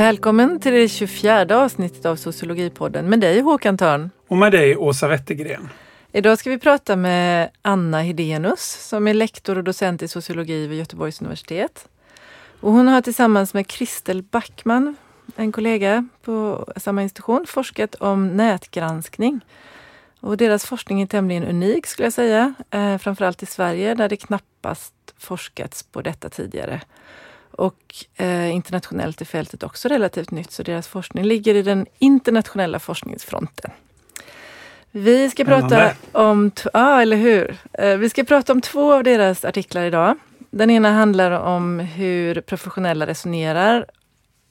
Välkommen till det 24 avsnittet av Sociologipodden med dig Håkan Törn. Och med dig Åsa Wettergren. Idag ska vi prata med Anna Hedenius som är lektor och docent i sociologi vid Göteborgs universitet. Och hon har tillsammans med Kristel Backman, en kollega på samma institution, forskat om nätgranskning. Och deras forskning är tämligen unik skulle jag säga, eh, framförallt i Sverige där det knappast forskats på detta tidigare. Och eh, internationellt är fältet också relativt nytt, så deras forskning ligger i den internationella forskningsfronten. Vi ska prata om, ja eller hur? Eh, vi ska prata om två av deras artiklar idag. Den ena handlar om hur professionella resonerar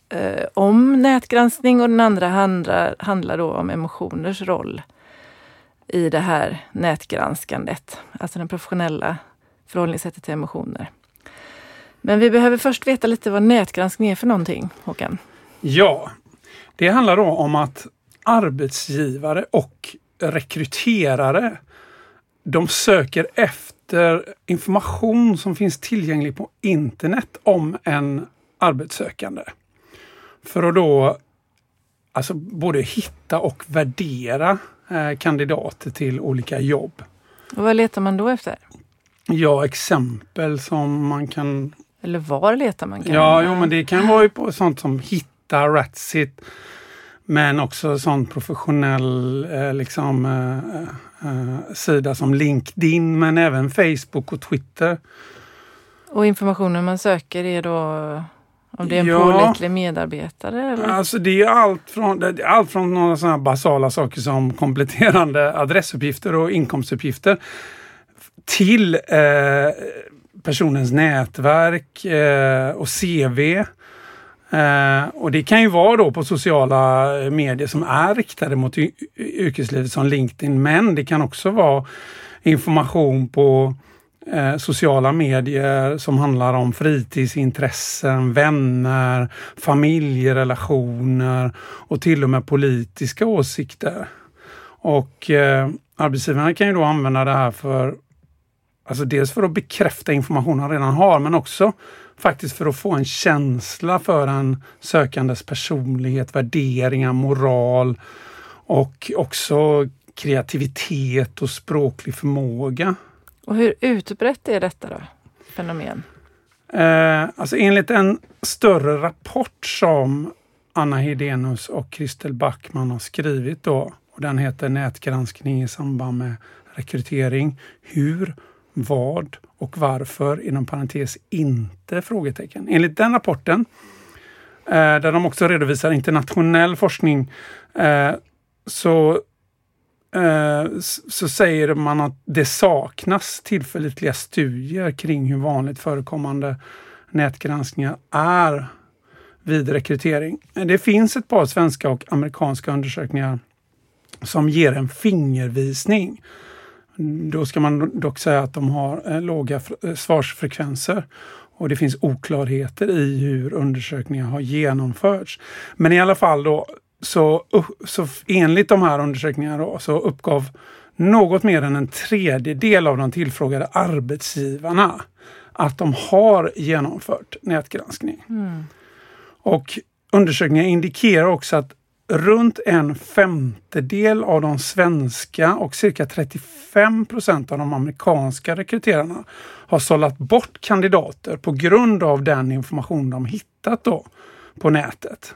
eh, om nätgranskning och den andra handlar, handlar då om emotioners roll i det här nätgranskandet. Alltså det professionella förhållningssättet till emotioner. Men vi behöver först veta lite vad nätgranskning är för någonting, Håkan. Ja, det handlar då om att arbetsgivare och rekryterare de söker efter information som finns tillgänglig på internet om en arbetssökande. För att då alltså både hitta och värdera eh, kandidater till olika jobb. Och vad letar man då efter? Ja, exempel som man kan... Eller var letar man? Kan ja, jo, men det kan vara ju på sånt som Hitta, Ratsit, men också sån professionell eh, liksom, eh, eh, sida som LinkedIn, men även Facebook och Twitter. Och informationen man söker är då om det är en ja, pålitlig medarbetare? Eller? Alltså det är allt från, allt från några sådana basala saker som kompletterande adressuppgifter och inkomstuppgifter till eh, personens nätverk eh, och CV. Eh, och det kan ju vara då på sociala eh, medier som är riktade mot yrkeslivet som LinkedIn, men det kan också vara information på eh, sociala medier som handlar om fritidsintressen, vänner, familjerelationer och till och med politiska åsikter. Och eh, arbetsgivarna kan ju då använda det här för Alltså dels för att bekräfta information han redan har men också faktiskt för att få en känsla för en sökandes personlighet, värderingar, moral och också kreativitet och språklig förmåga. Och hur utbrett är detta då, fenomen? Eh, alltså enligt en större rapport som Anna Hedenius och Kristel Backman har skrivit då, och den heter Nätgranskning i samband med rekrytering. Hur vad och varför inom parentes inte? frågetecken. Enligt den rapporten, eh, där de också redovisar internationell forskning, eh, så, eh, så säger man att det saknas tillförlitliga studier kring hur vanligt förekommande nätgranskningar är vid rekrytering. Eh, det finns ett par svenska och amerikanska undersökningar som ger en fingervisning då ska man dock säga att de har eh, låga eh, svarsfrekvenser och det finns oklarheter i hur undersökningar har genomförts. Men i alla fall då, så, så enligt de här undersökningarna då, så uppgav något mer än en tredjedel av de tillfrågade arbetsgivarna att de har genomfört nätgranskning. Mm. Och undersökningar indikerar också att runt en femtedel av de svenska och cirka 35 procent av de amerikanska rekryterarna har sållat bort kandidater på grund av den information de hittat då på nätet.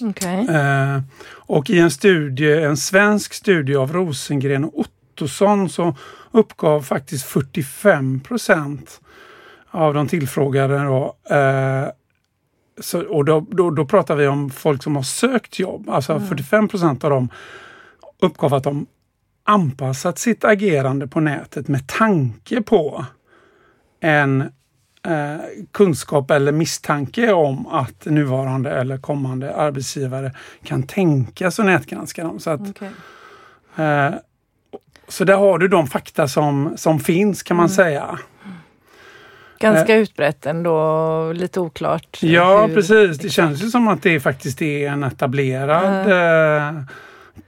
Okay. Eh, och i en studie, en svensk studie av Rosengren och Ottosson så uppgav faktiskt 45 procent av de tillfrågade då, eh, så, och då, då, då, pratar vi om folk som har sökt jobb. Alltså mm. 45 procent av dem uppgav att de anpassat sitt agerande på nätet med tanke på en eh, kunskap eller misstanke om att nuvarande eller kommande arbetsgivare kan tänkas och nätgranska dem. Så, att, okay. eh, så där har du de fakta som, som finns kan man mm. säga. Ganska eh. utbrett ändå, lite oklart. Ja hur, precis, det känns ju som att det faktiskt är en etablerad uh.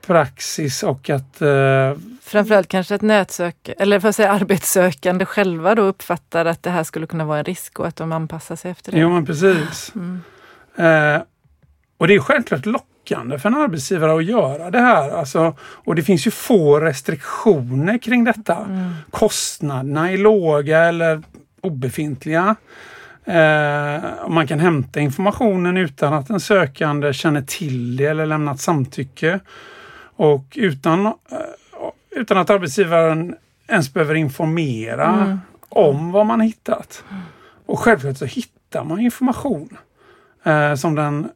praxis och att uh, Framförallt kanske att nätsök eller för att säga arbetssökande själva då uppfattar att det här skulle kunna vara en risk och att de anpassar sig efter det. Jo men precis. Mm. Uh, och det är självklart lockande för en arbetsgivare att göra det här. Alltså, och det finns ju få restriktioner kring detta. Mm. Kostnaderna är låga eller obefintliga. Eh, man kan hämta informationen utan att den sökande känner till det eller lämnat samtycke. Och utan, eh, utan att arbetsgivaren ens behöver informera mm. om vad man hittat. Och självklart så hittar man information eh, som den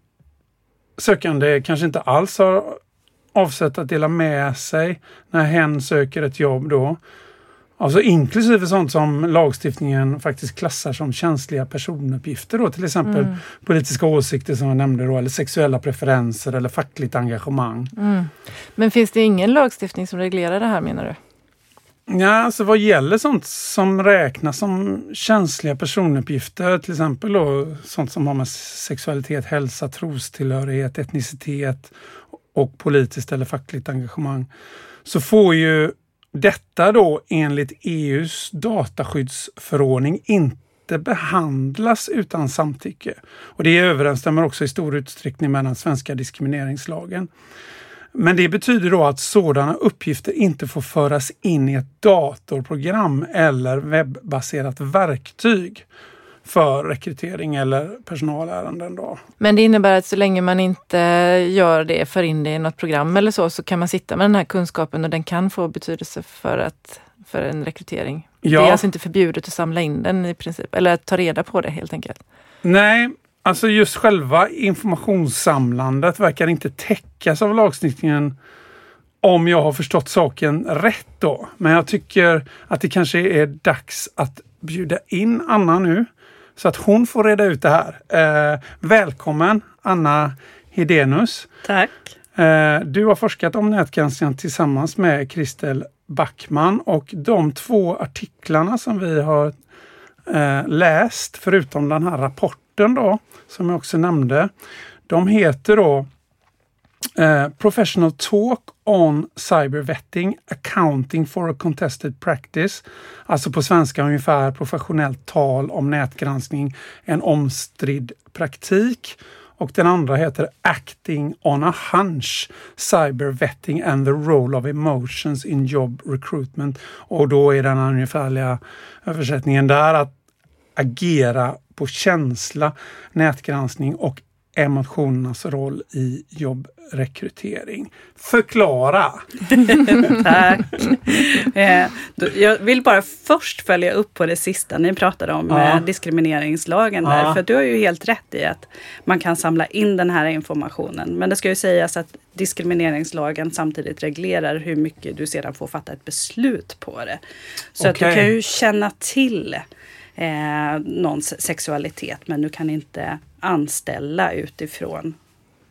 sökande kanske inte alls har avsett att dela med sig när hen söker ett jobb då. Alltså inklusive sånt som lagstiftningen faktiskt klassar som känsliga personuppgifter då, till exempel mm. politiska åsikter som jag nämnde då, eller sexuella preferenser eller fackligt engagemang. Mm. Men finns det ingen lagstiftning som reglerar det här menar du? Ja, alltså vad gäller sånt som räknas som känsliga personuppgifter, till exempel då sånt som har med sexualitet, hälsa, trostillhörighet, etnicitet och politiskt eller fackligt engagemang, så får ju detta då enligt EUs dataskyddsförordning inte behandlas utan samtycke. Och det överensstämmer också i stor utsträckning med den svenska diskrimineringslagen. Men det betyder då att sådana uppgifter inte får föras in i ett datorprogram eller webbaserat verktyg för rekrytering eller personalärenden. Då. Men det innebär att så länge man inte gör det, för in det i något program eller så, så kan man sitta med den här kunskapen och den kan få betydelse för, att, för en rekrytering. Ja. Det är alltså inte förbjudet att samla in den i princip, eller att ta reda på det helt enkelt. Nej, alltså just själva informationssamlandet verkar inte täckas av lagstiftningen om jag har förstått saken rätt då. Men jag tycker att det kanske är dags att bjuda in Anna nu så att hon får reda ut det här. Eh, välkommen Anna Hedenius. Tack. Eh, du har forskat om nätgranskningen tillsammans med Kristel Backman och de två artiklarna som vi har eh, läst, förutom den här rapporten då, som jag också nämnde, de heter då Uh, professional talk on cybervetting, accounting for a contested practice. Alltså på svenska ungefär professionellt tal om nätgranskning, en omstridd praktik. Och den andra heter Acting on a hunch, cybervetting and the role of emotions in job recruitment. Och då är den ungefärliga översättningen där att agera på känsla, nätgranskning och emotionernas roll i jobbrekrytering. Förklara! Tack! Eh, jag vill bara först följa upp på det sista ni pratade om, ja. diskrimineringslagen. Där, ja. För du har ju helt rätt i att man kan samla in den här informationen. Men det ska ju sägas att diskrimineringslagen samtidigt reglerar hur mycket du sedan får fatta ett beslut på det. Så okay. att du kan ju känna till eh, någons sexualitet men du kan inte anställa utifrån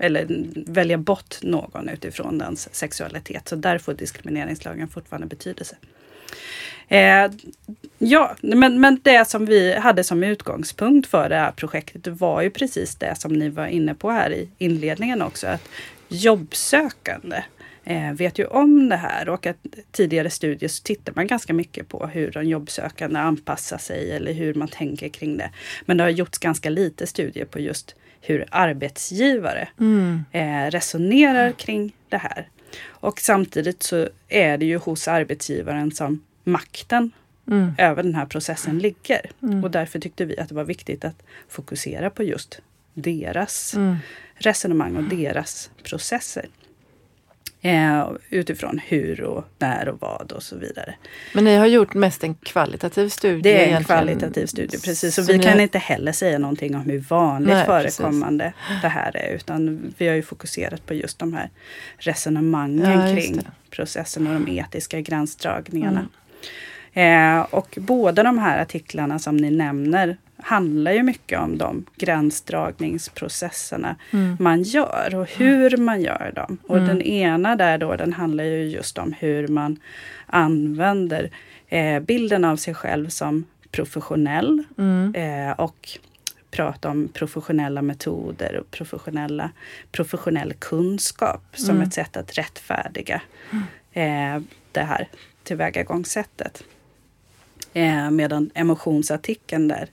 eller välja bort någon utifrån dens sexualitet. Så där får diskrimineringslagen fortfarande betydelse. Eh, ja, men, men det som vi hade som utgångspunkt för det här projektet var ju precis det som ni var inne på här i inledningen också. Att jobbsökande eh, vet ju om det här och att tidigare studier så tittar man ganska mycket på hur de jobbsökande anpassar sig eller hur man tänker kring det. Men det har gjorts ganska lite studier på just hur arbetsgivare mm. eh, resonerar kring det här. Och samtidigt så är det ju hos arbetsgivaren som makten mm. över den här processen ligger. Mm. Och därför tyckte vi att det var viktigt att fokusera på just deras mm. resonemang och deras processer. Eh, utifrån hur och när och vad och så vidare. Men ni har gjort mest en kvalitativ studie? Det är en egentligen. kvalitativ studie, precis. Så, så vi kan har... inte heller säga någonting om hur vanligt Nej, förekommande precis. det här är. Utan vi har ju fokuserat på just de här resonemangen ja, kring processen och de etiska gränsdragningarna. Mm. Eh, och båda de här artiklarna som ni nämner handlar ju mycket om de gränsdragningsprocesserna mm. man gör och hur man gör dem. Och mm. den ena där då, den handlar ju just om hur man använder eh, bilden av sig själv som professionell mm. eh, och prata om professionella metoder och professionella, professionell kunskap som mm. ett sätt att rättfärdiga mm. eh, det här tillvägagångssättet. Eh, medan emotionsartikeln där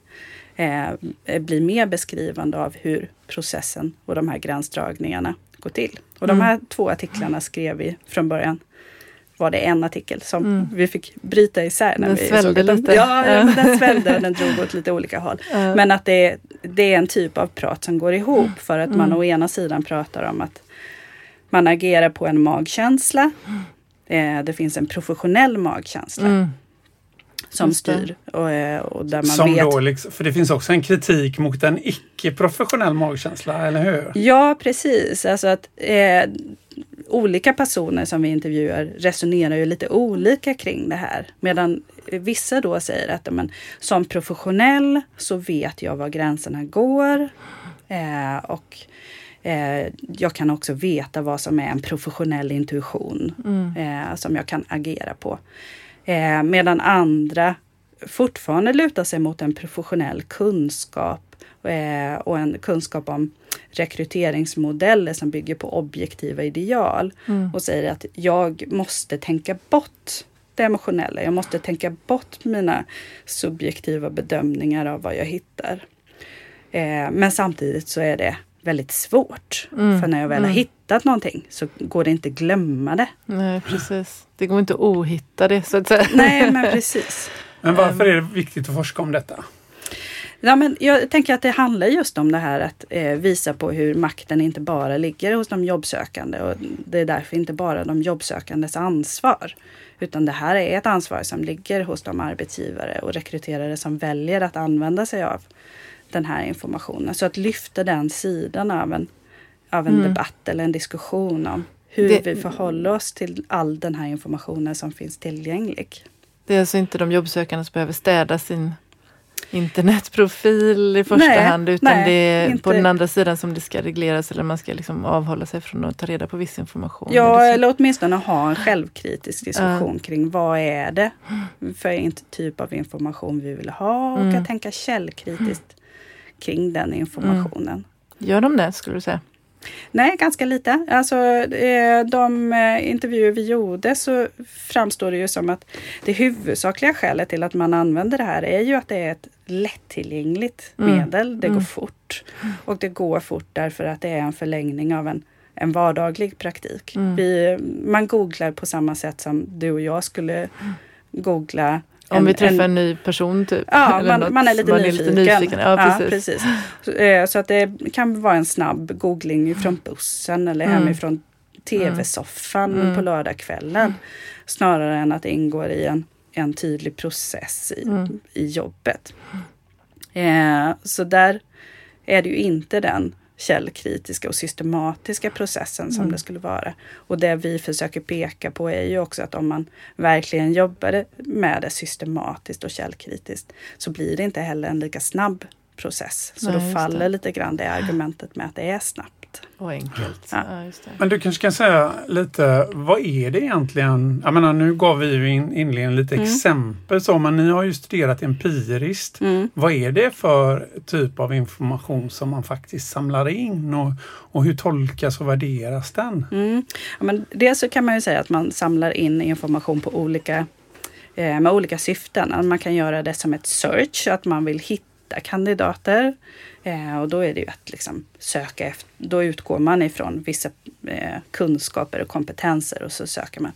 eh, blir mer beskrivande av hur processen och de här gränsdragningarna går till. Och de här mm. två artiklarna skrev vi från början var det en artikel som mm. vi fick bryta isär. När den vi svällde såg lite. Ja, ja. den svällde och den drog åt lite olika håll. Uh. Men att det, det är en typ av prat som går ihop för att mm. man å ena sidan pratar om att man agerar på en magkänsla. Eh, det finns en professionell magkänsla. Mm. Som styr. Och, eh, och där man som vet... Då liksom, för det finns också en kritik mot en icke-professionell magkänsla, eller hur? Ja, precis. Alltså att eh, olika personer som vi intervjuar resonerar ju lite olika kring det här. Medan vissa då säger att men, som professionell så vet jag var gränserna går. Eh, och eh, jag kan också veta vad som är en professionell intuition mm. eh, som jag kan agera på. Eh, medan andra fortfarande lutar sig mot en professionell kunskap eh, och en kunskap om rekryteringsmodeller som bygger på objektiva ideal mm. och säger att jag måste tänka bort det emotionella. Jag måste tänka bort mina subjektiva bedömningar av vad jag hittar. Eh, men samtidigt så är det väldigt svårt. Mm. För när jag väl har mm. hittat någonting så går det inte att glömma det. Nej, precis. Det går inte att ohitta det så att säga. Nej, men precis. Men varför är det viktigt att forska om detta? Ja, men jag tänker att det handlar just om det här att eh, visa på hur makten inte bara ligger hos de jobbsökande och det är därför inte bara de jobbsökandes ansvar. Utan det här är ett ansvar som ligger hos de arbetsgivare och rekryterare som väljer att använda sig av den här informationen. Så att lyfta den sidan av en, av en mm. debatt eller en diskussion om hur det, vi förhåller oss till all den här informationen som finns tillgänglig. Det är alltså inte de jobbsökande som behöver städa sin internetprofil i första nej, hand utan nej, det är inte. på den andra sidan som det ska regleras eller man ska liksom avhålla sig från att ta reda på viss information. Ja, eller, eller åtminstone ha en självkritisk diskussion uh. kring vad är det för typ av information vi vill ha och mm. att tänka källkritiskt kring den informationen. Mm. Gör de det skulle du säga? Nej, ganska lite. Alltså, eh, de eh, intervjuer vi gjorde så framstår det ju som att det huvudsakliga skälet till att man använder det här är ju att det är ett lättillgängligt mm. medel. Det går mm. fort. Och det går fort därför att det är en förlängning av en, en vardaglig praktik. Mm. Vi, man googlar på samma sätt som du och jag skulle googla om vi träffar en, en, ny person typ? Ja, man, man, är lite man nyfiken. Är lite nyfiken. Ja, precis. Ja, precis. Så, eh, så, att det kan vara en snabb googling från bussen eller mm. hemifrån tv-soffan mm. på lördagskvällen. Snarare än att det ingår i en, en tydlig process i, mm. i jobbet. Eh, så där är det ju inte den källkritiska och systematiska processen som mm. det skulle vara. Och det vi försöker peka på är ju också att om man verkligen jobbar med det systematiskt och källkritiskt så blir det inte heller en lika snabb process. Så Nej, då faller lite grann det argumentet med att det är snabbt. Och enkelt. Ja. Ja, Men du kanske kan säga lite, vad är det egentligen? Jag menar, nu gav vi ju in, inledningen lite mm. exempel så, men ni har ju studerat empiriskt. Mm. Vad är det för typ av information som man faktiskt samlar in och, och hur tolkas och värderas den? Mm. Ja, men dels så kan man ju säga att man samlar in information på olika eh, med olika syften. Man kan göra det som ett search, att man vill hitta hitta kandidater. Eh, och då är det ju att liksom söka efter, då utgår man ifrån vissa eh, kunskaper och kompetenser och så söker man.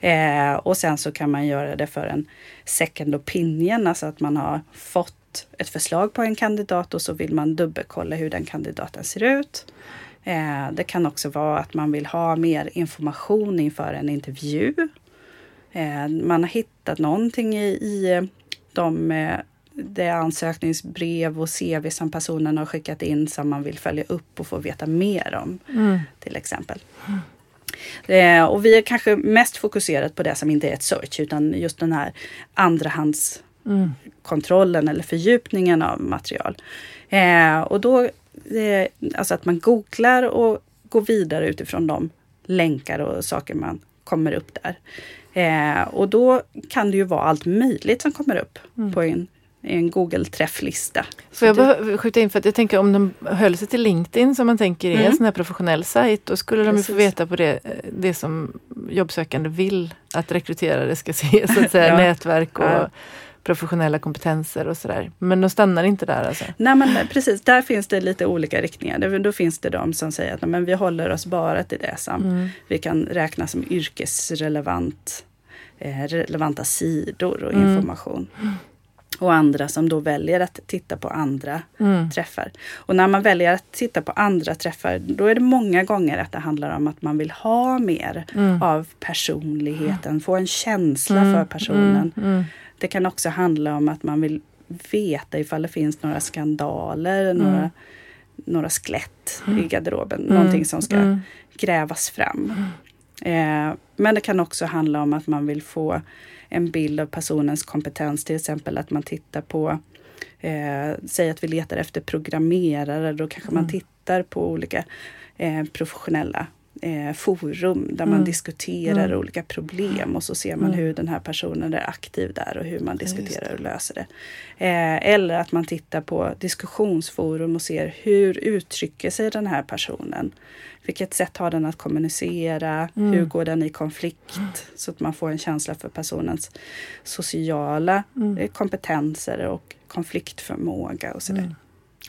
Eh, och sen så kan man göra det för en second opinion, alltså att man har fått ett förslag på en kandidat och så vill man dubbelkolla hur den kandidaten ser ut. Eh, det kan också vara att man vill ha mer information inför en intervju. Eh, man har hittat någonting i, i eh, de eh, det ansökningsbrev och CV som personen har skickat in som man vill följa upp och få veta mer om. Mm. Till exempel. Eh, och vi är kanske mest fokuserat på det som inte är ett search utan just den här andrahandskontrollen mm. eller fördjupningen av material. Eh, och då, eh, alltså att man googlar och går vidare utifrån de länkar och saker man kommer upp där. Eh, och då kan det ju vara allt möjligt som kommer upp mm. på en en Google-träfflista. Får jag bara skjuta in för att jag tänker om de höll sig till LinkedIn som man tänker är mm. en sån här professionell sajt. Då skulle Precis. de ju få veta på det, det som jobbsökande vill att rekryterare ska se. Så att säga ja. nätverk och ja. professionella kompetenser och sådär. Men de stannar inte där alltså? Nej men precis, där finns det lite olika riktningar. Då finns det de som säger att men vi håller oss bara till det som mm. vi kan räkna som yrkesrelevant eh, relevanta sidor och mm. information. Mm och andra som då väljer att titta på andra mm. träffar. Och när man väljer att titta på andra träffar då är det många gånger att det handlar om att man vill ha mer mm. av personligheten, få en känsla mm. för personen. Mm. Mm. Det kan också handla om att man vill veta ifall det finns några skandaler, mm. några, några skelett i garderoben, någonting som ska grävas fram. Eh, men det kan också handla om att man vill få en bild av personens kompetens. Till exempel att man tittar på, eh, säg att vi letar efter programmerare, då kanske mm. man tittar på olika eh, professionella eh, forum där mm. man diskuterar mm. olika problem och så ser man mm. hur den här personen är aktiv där och hur man diskuterar och löser det. Eh, eller att man tittar på diskussionsforum och ser hur uttrycker sig den här personen. Vilket sätt har den att kommunicera? Mm. Hur går den i konflikt? Så att man får en känsla för personens sociala mm. Eh, kompetenser och konfliktförmåga och sådär.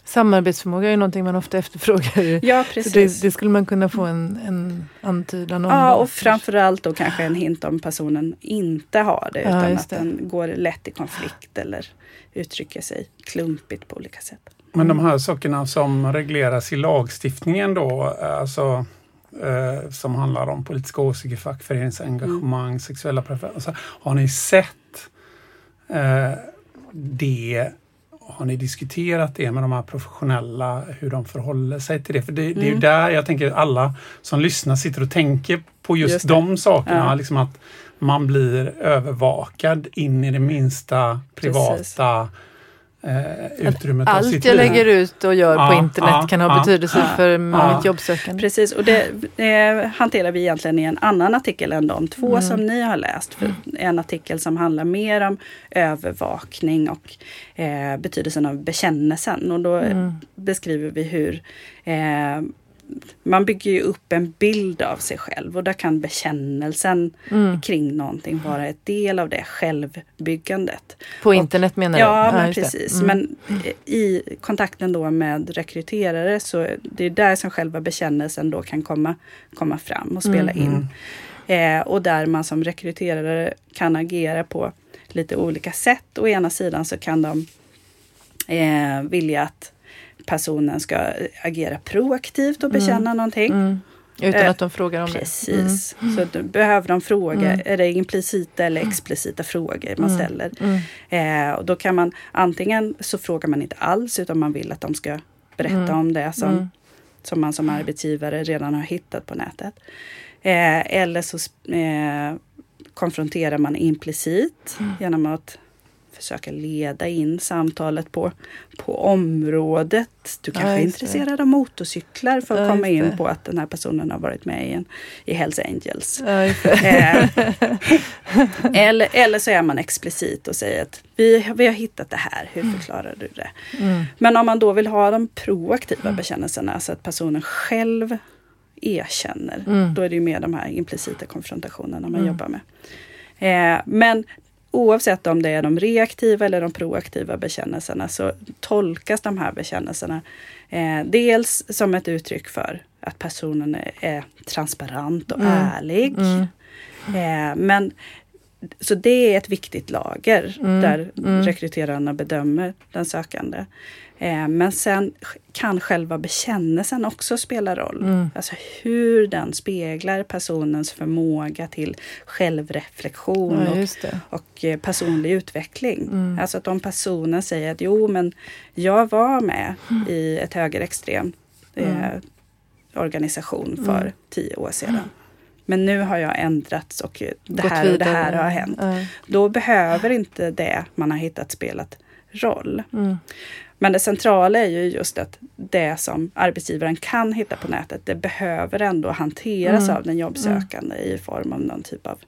Mm. Samarbetsförmåga är ju någonting man ofta efterfrågar. Ja, precis. Det, det, skulle man kunna få en, en antydan om. Ja, och framförallt då kanske en hint om personen inte har det. Utan ja, att den går lätt i konflikt eller uttrycker sig klumpigt på olika sätt. Men de här sakerna som regleras i lagstiftningen då, alltså eh, som handlar om politiska åsikter, fackföreningsengagemang, mm. sexuella preferenser. Har ni sett eh, det har ni diskuterat det med de här professionella, hur de förhåller sig till det? För det, mm. det är ju mm. där jag tänker alla som lyssnar sitter och tänker på just, just de sakerna. Ja. Liksom att man blir övervakad in i det minsta privata Precis eh, utrymmet Allt sitt jag lägger ut och gör ja, på internet ja, kan ha ja, betydelse för mitt jobbsökande. Precis, och det eh, hanterar vi egentligen i en annan artikel än de två mm. som ni har läst. För en artikel som handlar mer om övervakning och eh, betydelsen av bekännelsen. Och då mm. beskriver vi hur eh, man bygger ju upp en bild av sig själv och där kan bekännelsen mm. kring någonting vara ett del av det självbyggandet. På internet menar du? Ja, men precis. Mm. Men i kontakten då med rekryterare så det är där som själva bekännelsen då kan komma, komma fram och spela mm. in. Eh, och där man som rekryterare kan agera på lite olika sätt. Å ena sidan så kan de eh, vilja att personen ska agera proaktivt och bekänna mm. någonting. Mm. Utan att de frågar om Precis. det? Mm. Så då behöver de fråga, mm. är det implicita eller explicita frågor man mm. ställer? Mm. Eh, och då kan man antingen så frågar man inte alls utan man vill att de ska berätta om det som, som man som arbetsgivare redan har hittat på nätet. Eh, eller så eh, konfronterar man implicit genom att försöka leda in samtalet på, på området. Du kanske ja, är intresserad av motorcyklar för att ja, komma in på att den här personen har varit med i, en, i Hells Angels. Ja, eh, eller, eller så är man explicit och säger att vi, vi har hittat det här, hur mm. förklarar du det? Mm. Men om man då vill ha de proaktiva mm. bekännelserna, så att personen själv erkänner, mm. då är det ju mer de här implicita konfrontationerna man mm. jobbar med. Eh, men oavsett om det är de reaktiva eller de proaktiva bekännelserna så tolkas de här bekännelserna eh, dels som ett uttryck för att personen är, är transparent och mm. ärlig. Mm. Eh, men så det är ett viktigt lager mm. där mm. rekryterarna bedömer den sökande. Eh, men sen kan själva bekännelsen också spela roll. Mm. Alltså hur den speglar personens förmåga till självreflektion ja, och, och, eh, personlig utveckling. Mm. Alltså att om personen säger att jo men jag var med i ett högerextrem eh, mm. organisation för mm. tio år sedan. Men nu har jag ändrats och det Gått här och det här har hänt. Då behöver inte det man har hittat spelat roll. Mm. Men det centrala är ju just att det som arbetsgivaren kan hitta på nätet, det behöver ändå hanteras mm. av den jobbsökande mm. i form av någon typ av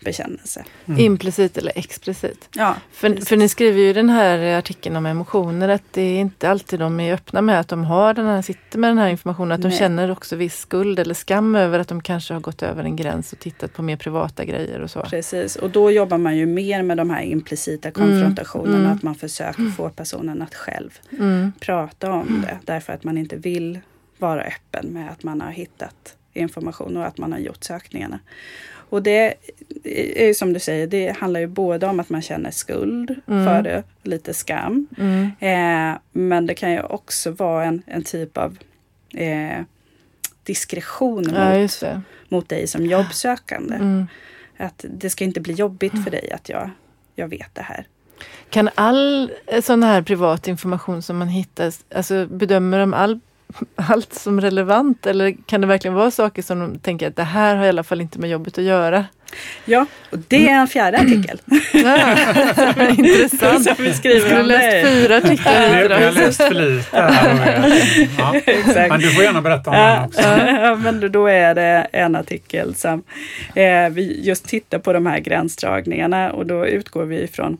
bekännelse. Mm. Implicit eller explicit. Ja, för, för ni skriver ju i den här artikeln om emotioner att det är inte alltid de är öppna med att de har den här, sitter med den här informationen. Att Nej. de känner också viss skuld eller skam över att de kanske har gått över en gräns och tittat på mer privata grejer och så. Precis, och då jobbar man ju mer med de här implicita mm. konfrontationerna. Mm. Att man försöker få personen att själv mm. prata om det. Därför att man inte vill vara öppen med att man har hittat information och att man har gjort sökningarna. Och det är som du säger, det handlar ju både om att man känner skuld mm. för det, lite skam. Mm. Eh, men det kan ju också vara en, en typ av eh, diskretion ja, mot, mot dig som jobbsökande. Mm. Att det ska inte bli jobbigt för dig att jag, jag vet det här. Kan all sån här privat information som man hittar, alltså bedömer de all allt som relevant eller kan det verkligen vara saker som de tänker att det här har i alla fall inte med jobbet att göra? Ja, och det är en fjärde artikel. Ja, intressant. Som vi skriver Skulle läst fyra artiklar Vi har läst för lite Ja. Men du får gärna berätta om ja, den också. Ja, men då är det en artikel som eh, vi just tittar på de här gränsdragningarna och då utgår vi ifrån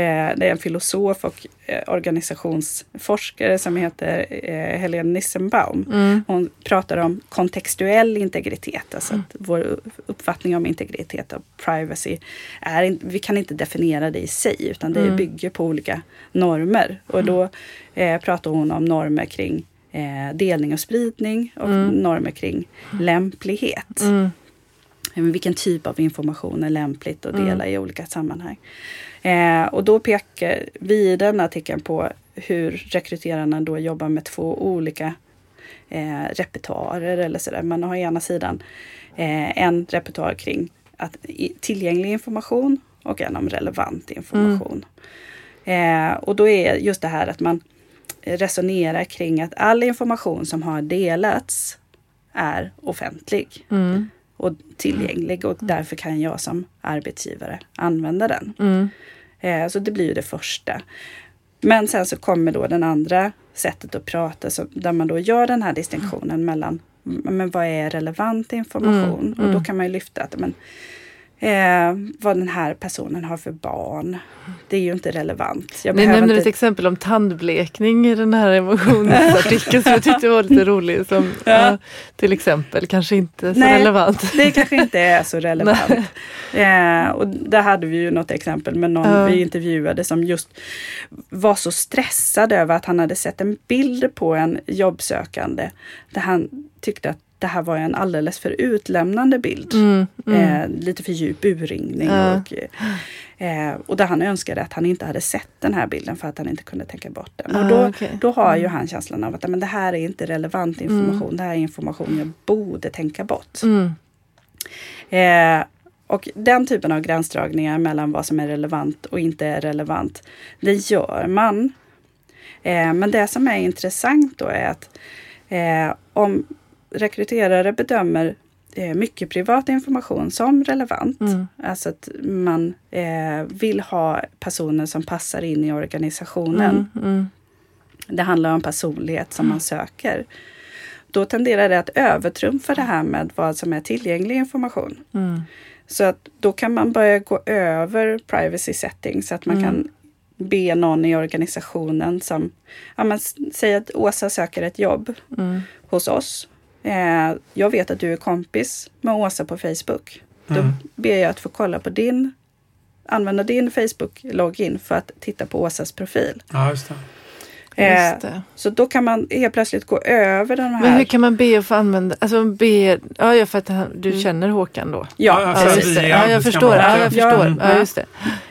det är en filosof och eh, organisationsforskare som heter eh, Helene Nissenbaum. Mm. Hon pratar om kontextuell integritet, alltså mm. att vår uppfattning om integritet och privacy är vi kan inte definiera det i sig utan det mm. bygger på olika normer. Och mm. då eh, pratar hon om normer kring eh, delning och spridning och mm. normer kring lämplighet. Mm. Vilken typ av information är lämpligt att dela i olika sammanhang. Eh, och då pekar vi i den artikeln på hur rekryterarna då jobbar med två olika eh, repertoarer eller sådär. Man har ena sidan eh, en repertoar kring att, tillgänglig information och en om relevant information. Mm. Eh, och då är just det här att man resonerar kring att all information som har delats är offentlig. Mm. och tillgänglig och därför kan jag som arbetsgivare använda den. Mm. Eh, så det blir ju det första. Men sen så kommer då den andra sättet att prata så, där man då gör den här distinktionen mellan men vad är relevant information? Mm, och då mm. kan man ju lyfta att men, Eh, vad den här personen har för barn. Det är ju inte relevant. Jag Ni nämnde inte... ett exempel om tandblekning i den här emotionsartikeln som jag tyckte var lite rolig. Som, ja. uh, till exempel, kanske inte så Nej, relevant. Det kanske inte är så relevant. eh, och där hade vi ju något exempel med någon uh. vi intervjuade som just var så stressad över att han hade sett en bild på en jobbsökande där han tyckte att det här var en alldeles för utlämnande bild. Mm, mm. Eh, lite för djup urringning. Ja. Och, eh, och där han önskade att han inte hade sett den här bilden för att han inte kunde tänka bort den. Ah, och då, okay. då har ju mm. han känslan av att men det här är inte relevant information. Mm. Det här är information jag borde tänka bort. Mm. Eh, och den typen av gränsdragningar mellan vad som är relevant och inte är relevant, det gör man. Eh, men det som är intressant då är att eh, om rekryterare bedömer eh, mycket privat information som relevant. Mm. Alltså att man eh, vill ha personer som passar in i organisationen. Mm, mm. Det handlar om personlighet som man söker. Då tenderar det att övertrumfa det här med vad som är tillgänglig information. Mm. Så att då kan man börja gå över privacy settings så att man mm. kan be någon i organisationen som, ja men säg att Åsa söker ett jobb mm. hos oss Eh, jag vet att du är kompis med Åsa på Facebook. Mm. Då ber jag att få kolla på din, använda din Facebook-login för att titta på Åsas profil. Ja, just det. Eh, så då kan man helt plötsligt gå över den här. Men hur kan man be att få använda, alltså be, ja för att du mm. känner Håkan då? Ja, ja, ja, just det. ja jag förstår. Ja, jag förstår. Ja, just det.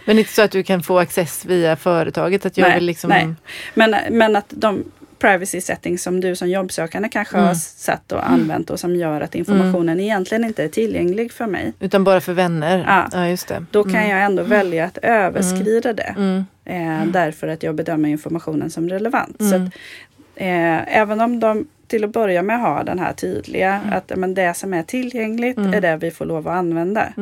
Men inte så att du kan få access via företaget? Att jag nej, vill liksom... nej. Men, men att de privacy settings som du som jobbsökande kanske mm. har satt och använt och som gör att informationen mm. egentligen inte är tillgänglig för mig. Utan bara för vänner? Ja, ja just det. Då kan mm. jag ändå välja att överskrida det. Mm. Eh, därför att jag bedömer informationen som relevant. Så att, eh, även om de till att börja med har den här tydliga att men det som är tillgängligt är det vi får lov att använda.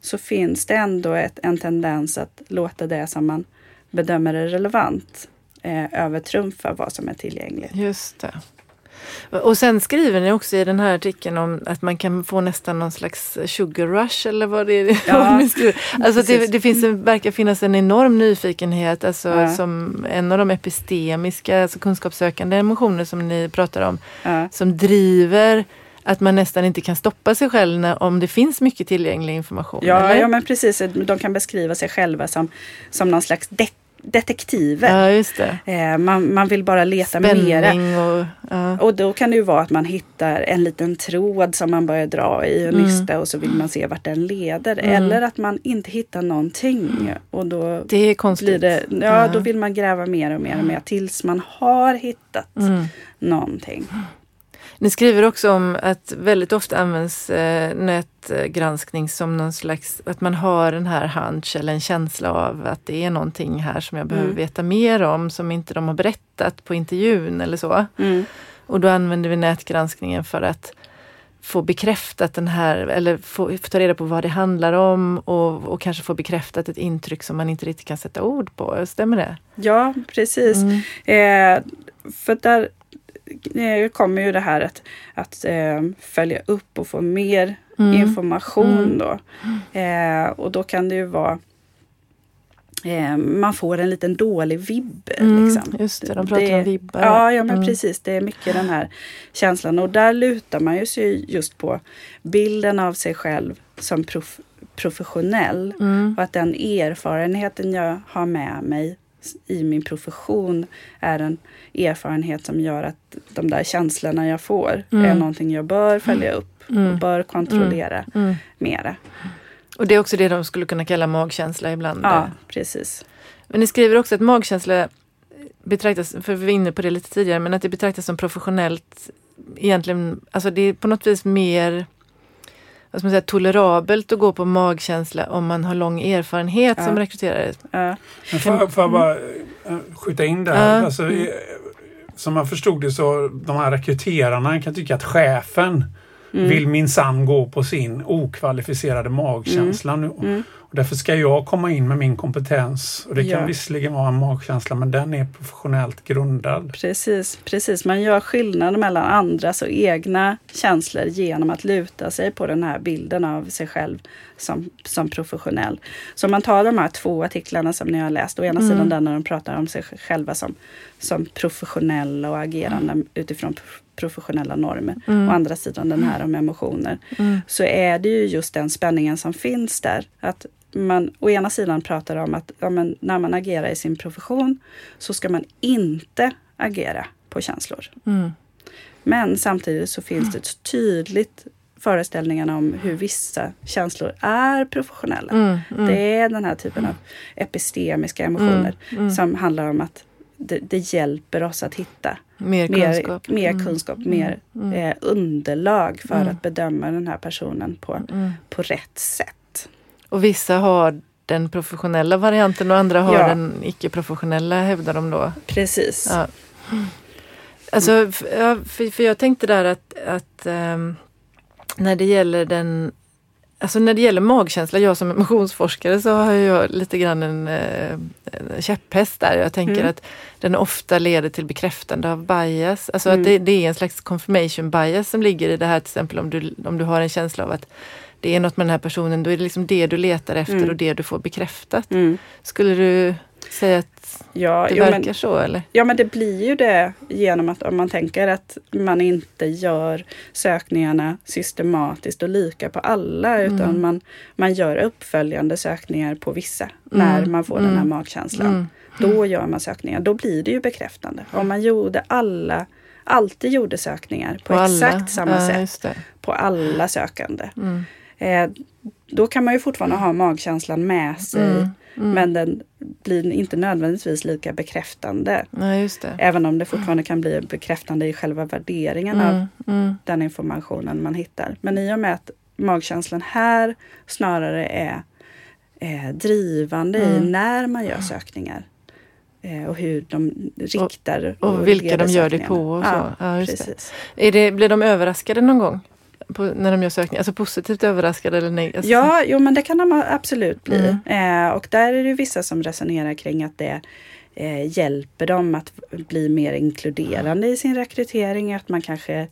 Så finns det ändå ett, en tendens att låta det som man bedömer är relevant eh, övertrumfa vad som är tillgängligt. Just det. Och sen skriver ni också i den här artikeln om att man kan få nästan någon slags sugar rush eller vad det är. Ja, alltså det, det, finns en, verkar finnas en enorm nyfikenhet, alltså ja. som en av de epistemiska, alltså kunskapssökande emotioner som ni pratar om, ja. som driver att man nästan inte kan stoppa sig själv när, om det finns mycket tillgänglig information. Ja, ja men precis. De kan beskriva sig själva som, som någon slags deck detektiver. Ja, just det. Eh, man, man vill bara leta Spänning mera. Och, ja. och då kan det ju vara att man hittar en liten tråd som man börjar dra i och mm. nysta och så vill man se vart den leder. Mm. Eller att man inte hittar någonting. Och då det är konstigt. Blir det, ja, ja, då vill man gräva mer och mer och mer tills man har hittat mm. någonting. Ni skriver också om att väldigt ofta används eh, nätgranskning som någon slags, att man har den här hunch eller en känsla av att det är någonting här som jag behöver mm. veta mer om som inte de har berättat på intervjun eller så. Mm. Och då använder vi nätgranskningen för att få bekräftat den här, eller få, få, ta reda på vad det handlar om och, och kanske få bekräftat ett intryck som man inte riktigt kan sätta ord på. Stämmer det? Ja, precis. Mm. Eh, för där kommer ju det här att, att eh, följa upp och få mer mm. information mm. då. Eh, och då kan det ju vara eh, man får en liten dålig vibb. Mm, liksom. Just det, de pratar det, om vibbar. Ja, ja men mm. precis. Det är mycket den här känslan. Och där lutar man ju sig just på bilden av sig själv som prof professionell. Mm. Och att den erfarenheten jag har med mig i min profession är en erfarenhet som gör att de där känslorna jag får mm. är någonting jag bör följa upp mm. och bör kontrollera mm. mm. mera. Och det är också det de skulle kunna kalla magkänsla ibland? Ja, precis. Men ni skriver också att magkänsla betraktas, för vi var inne på det lite tidigare, men att det betraktas som professionellt egentligen, alltså det är på något vis mer vad ska man säga, tolerabelt att gå på magkänsla om man har lång erfarenhet ja. som rekryterare. Ja. Men får, får jag bara eh, skjuta in där? Ja. Alltså, mm. Som jag förstod det så de här rekryterarna kan tycka att chefen mm. vill minsann gå på sin okvalificerade magkänsla. Mm. Nu. Mm. Och därför ska jag komma in med min kompetens. Och Det kan ja. visserligen vara en magkänsla men den är professionellt grundad. Precis, precis. Man gör skillnad mellan andras och egna känslor genom att luta sig på den här bilden av sig själv som, som professionell. Så om man tar de här två artiklarna som ni har läst, å ena mm. sidan den när de pratar om sig själva som, som professionella och agerande mm. utifrån professionella normer. Mm. Å andra sidan den här om emotioner. Mm. Så är det ju just den spänningen som finns där. Att man å ena sidan pratar om att ja, när man agerar i sin profession så ska man inte agera på känslor. Mm. Men samtidigt så finns det tydligt föreställningarna om hur vissa känslor är professionella. Mm, mm. Det är den här typen av epistemiska emotioner mm, mm. som handlar om att det, det, hjälper oss att hitta mer kunskap, mer, mer, kunskap, mer eh, underlag för att bedöma den här personen på, på rätt sätt. Och vissa har den professionella varianten och andra har ja. den icke-professionella hävdar de då. Precis. Ja. Alltså, för, för jag tänkte där att, att um, när det gäller den Alltså när det gäller magkänsla, jag som emotionsforskare så har jag lite grann en, en käpphäst där. Jag tänker mm. att den ofta leder till bekräftande av bias. Alltså mm. att det, det, är en slags confirmation bias som ligger i det här till exempel om du, om du har en känsla av att det är något med den här personen, då är det liksom det du letar efter mm. och det du får bekräftat. Mm. Skulle du säga att ja, det jo, verkar men, så? Eller? Ja, men det blir ju det genom att om man tänker att man inte gör sökningarna systematiskt och lika på alla, mm. utan man, man gör uppföljande sökningar på vissa när mm. man får den här mm. magkänslan. Mm. Då gör man sökningar. Då blir det ju bekräftande. Om man gjorde alla alltid gjorde sökningar på, på exakt alla. samma ja, sätt på alla sökande. Mm eh, då kan man ju fortfarande ha magkänslan med sig. Mm, mm. Men den blir inte nödvändigtvis lika bekräftande. Ja, Även om det fortfarande kan bli bekräftande i själva värderingen av mm, mm. den informationen man hittar. Men i och med att magkänslan här snarare är, är drivande i mm. när man gör sökningar eh, och hur de riktar. Och, och vilka de gör det på. Och så. Ja, ja, precis. Det. Är det, blir de överraskade någon gång? På, när de gör sökningar? Alltså positivt överraskade eller negativt? Alltså, ja, jo men det kan de absolut bli. Mm. Eh, och där är det vissa som resonerar kring att det eh, hjälper dem att bli mer inkluderande i sin rekrytering. Att man kanske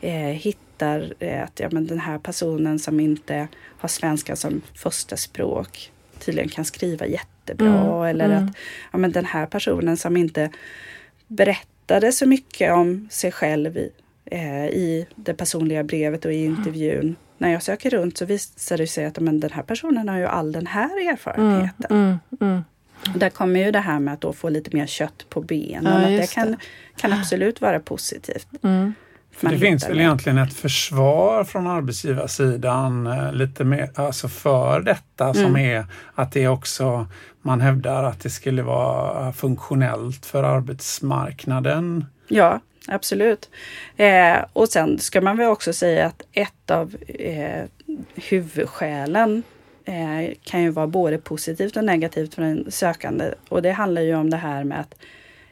eh, hittar eh, att ja, men den här personen som inte har svenska som första språk tydligen kan skriva jättebra. Mm. Eller mm. att ja, men den här personen som inte berättade så mycket om sig själv i, eh, i det personliga brevet och i intervjun. När jag söker runt så visar det sig att men den här personen har ju all den här erfarenheten. Mm, mm, mm. Där kommer ju det här med att då få lite mer kött på benen. Ja, det kan, kan absolut vara positivt. Mm. För det finns väl egentligen ett försvar från arbetsgivarsidan eh, lite mer alltså för detta mm. som är att det också man hävdar att det skulle vara funktionellt för arbetsmarknaden. Ja, absolut. Eh, och sen ska man väl också säga att ett av eh, huvudskälen eh, kan ju vara både positivt och negativt för en sökande. Och det handlar ju om det här med att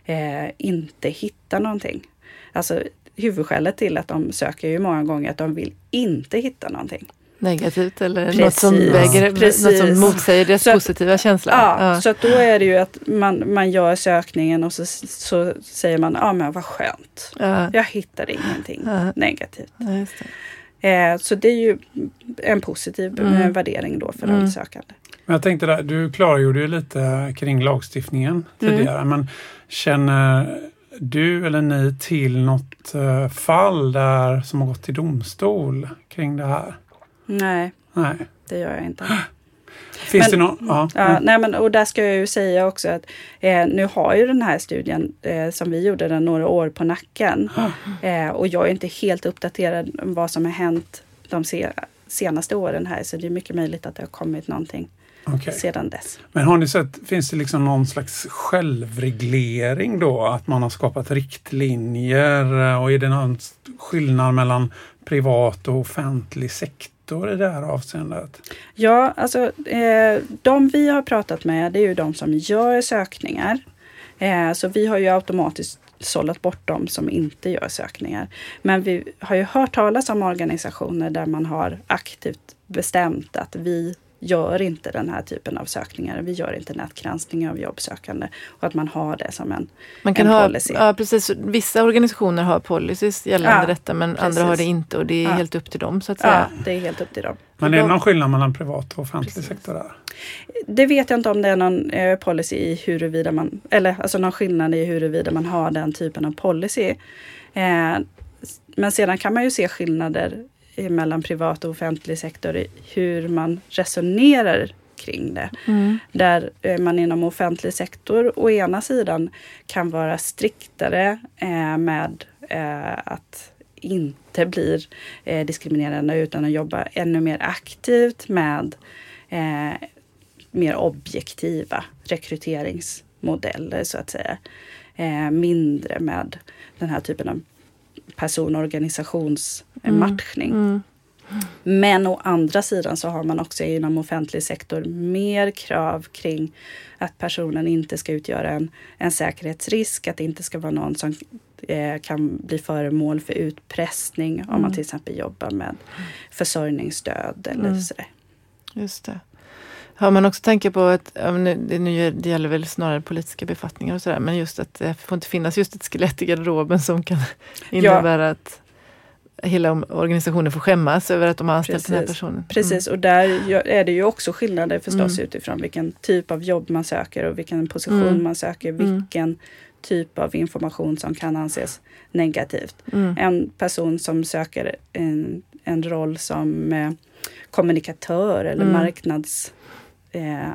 eh, inte hitta någonting. Alltså huvudskälet till att de söker ju många gånger att de vill inte hitta någonting. Negativt eller precis, något som, väger, precis. något som motsäger deras så positiva känsla. Ja, ja, så att då är det ju att man, man gör sökningen och så, så säger man, ja men vad skönt. Ja. Jag hittar ingenting ja. negativt. Ja, Eh, så det är ju en positiv mm. Eh, värdering då för mm. sökande. Jag tänkte där, du klargjorde ju lite kring lagstiftningen mm. tidigare, men känner du eller ni till något eh, fall där som har gått till domstol kring det här? Nej, Nej. det gör jag inte. Finns men, det någon? Ja. ja nej, men, och där ska jag ju säga också att eh, nu har ju den här studien eh, som vi gjorde den några år på nacken. Eh, och jag är inte helt uppdaterad om vad som har hänt de se, senaste åren här så det är mycket möjligt att det har kommit någonting okay. sedan dess. Men har ni sett, finns det liksom någon slags självreglering då? Att man har skapat riktlinjer och är det någon skillnad mellan privat och offentlig sektor? I det här avseendet? Ja, alltså eh, de vi har pratat med det är ju de som gör sökningar. Eh, så vi har ju automatiskt sållat bort de som inte gör sökningar. Men vi har ju hört talas om organisationer där man har aktivt bestämt att vi gör inte den här typen av sökningar. Vi gör inte nätgranskning av jobbsökande. Och att man har det som en, man kan en ha, policy. Ja, precis. Vissa organisationer har policies gällande ja, detta men precis. andra har det inte och det är ja. helt upp till dem så att säga. Ja, det är helt upp till dem. Men är det någon skillnad mellan privat och offentlig precis. sektor där? Det vet jag inte om det är någon eh, policy i huruvida man, eller alltså någon skillnad i huruvida man har den typen av policy. Eh, men sedan kan man ju se skillnader mellan privat och offentlig sektor, hur man resonerar kring det. Mm. Där man inom offentlig sektor å ena sidan kan vara striktare eh, med eh, att inte bli eh, diskriminerande utan att jobba ännu mer aktivt med eh, mer objektiva rekryteringsmodeller så att säga. Mindre med den här typen av person och organisationsmatchning. Mm. Mm. Men å andra sidan så har man också inom offentlig sektor mer krav kring att personen inte ska utgöra en, en säkerhetsrisk, att det inte ska vara någon som eh, kan bli föremål för utpressning mm. om man mm. till exempel jobbar med försörjningsstöd eller mm. sådär. Just det. Har man också tänker på att, det, nu, det gäller väl snarare politiska befattningar och sådär, men just att det får inte finnas just ett skelett i garderoben som kan innebära ja. att hela organisationen får skämmas över att de har anställt Precis. den här personen. Mm. Precis, och där är det ju också skillnader förstås mm. utifrån vilken typ av jobb man söker och vilken position mm. man söker, mm. vilken typ av information som kan anses negativt. Mm. En person som söker en, en roll som eh, kommunikatör eller mm. marknads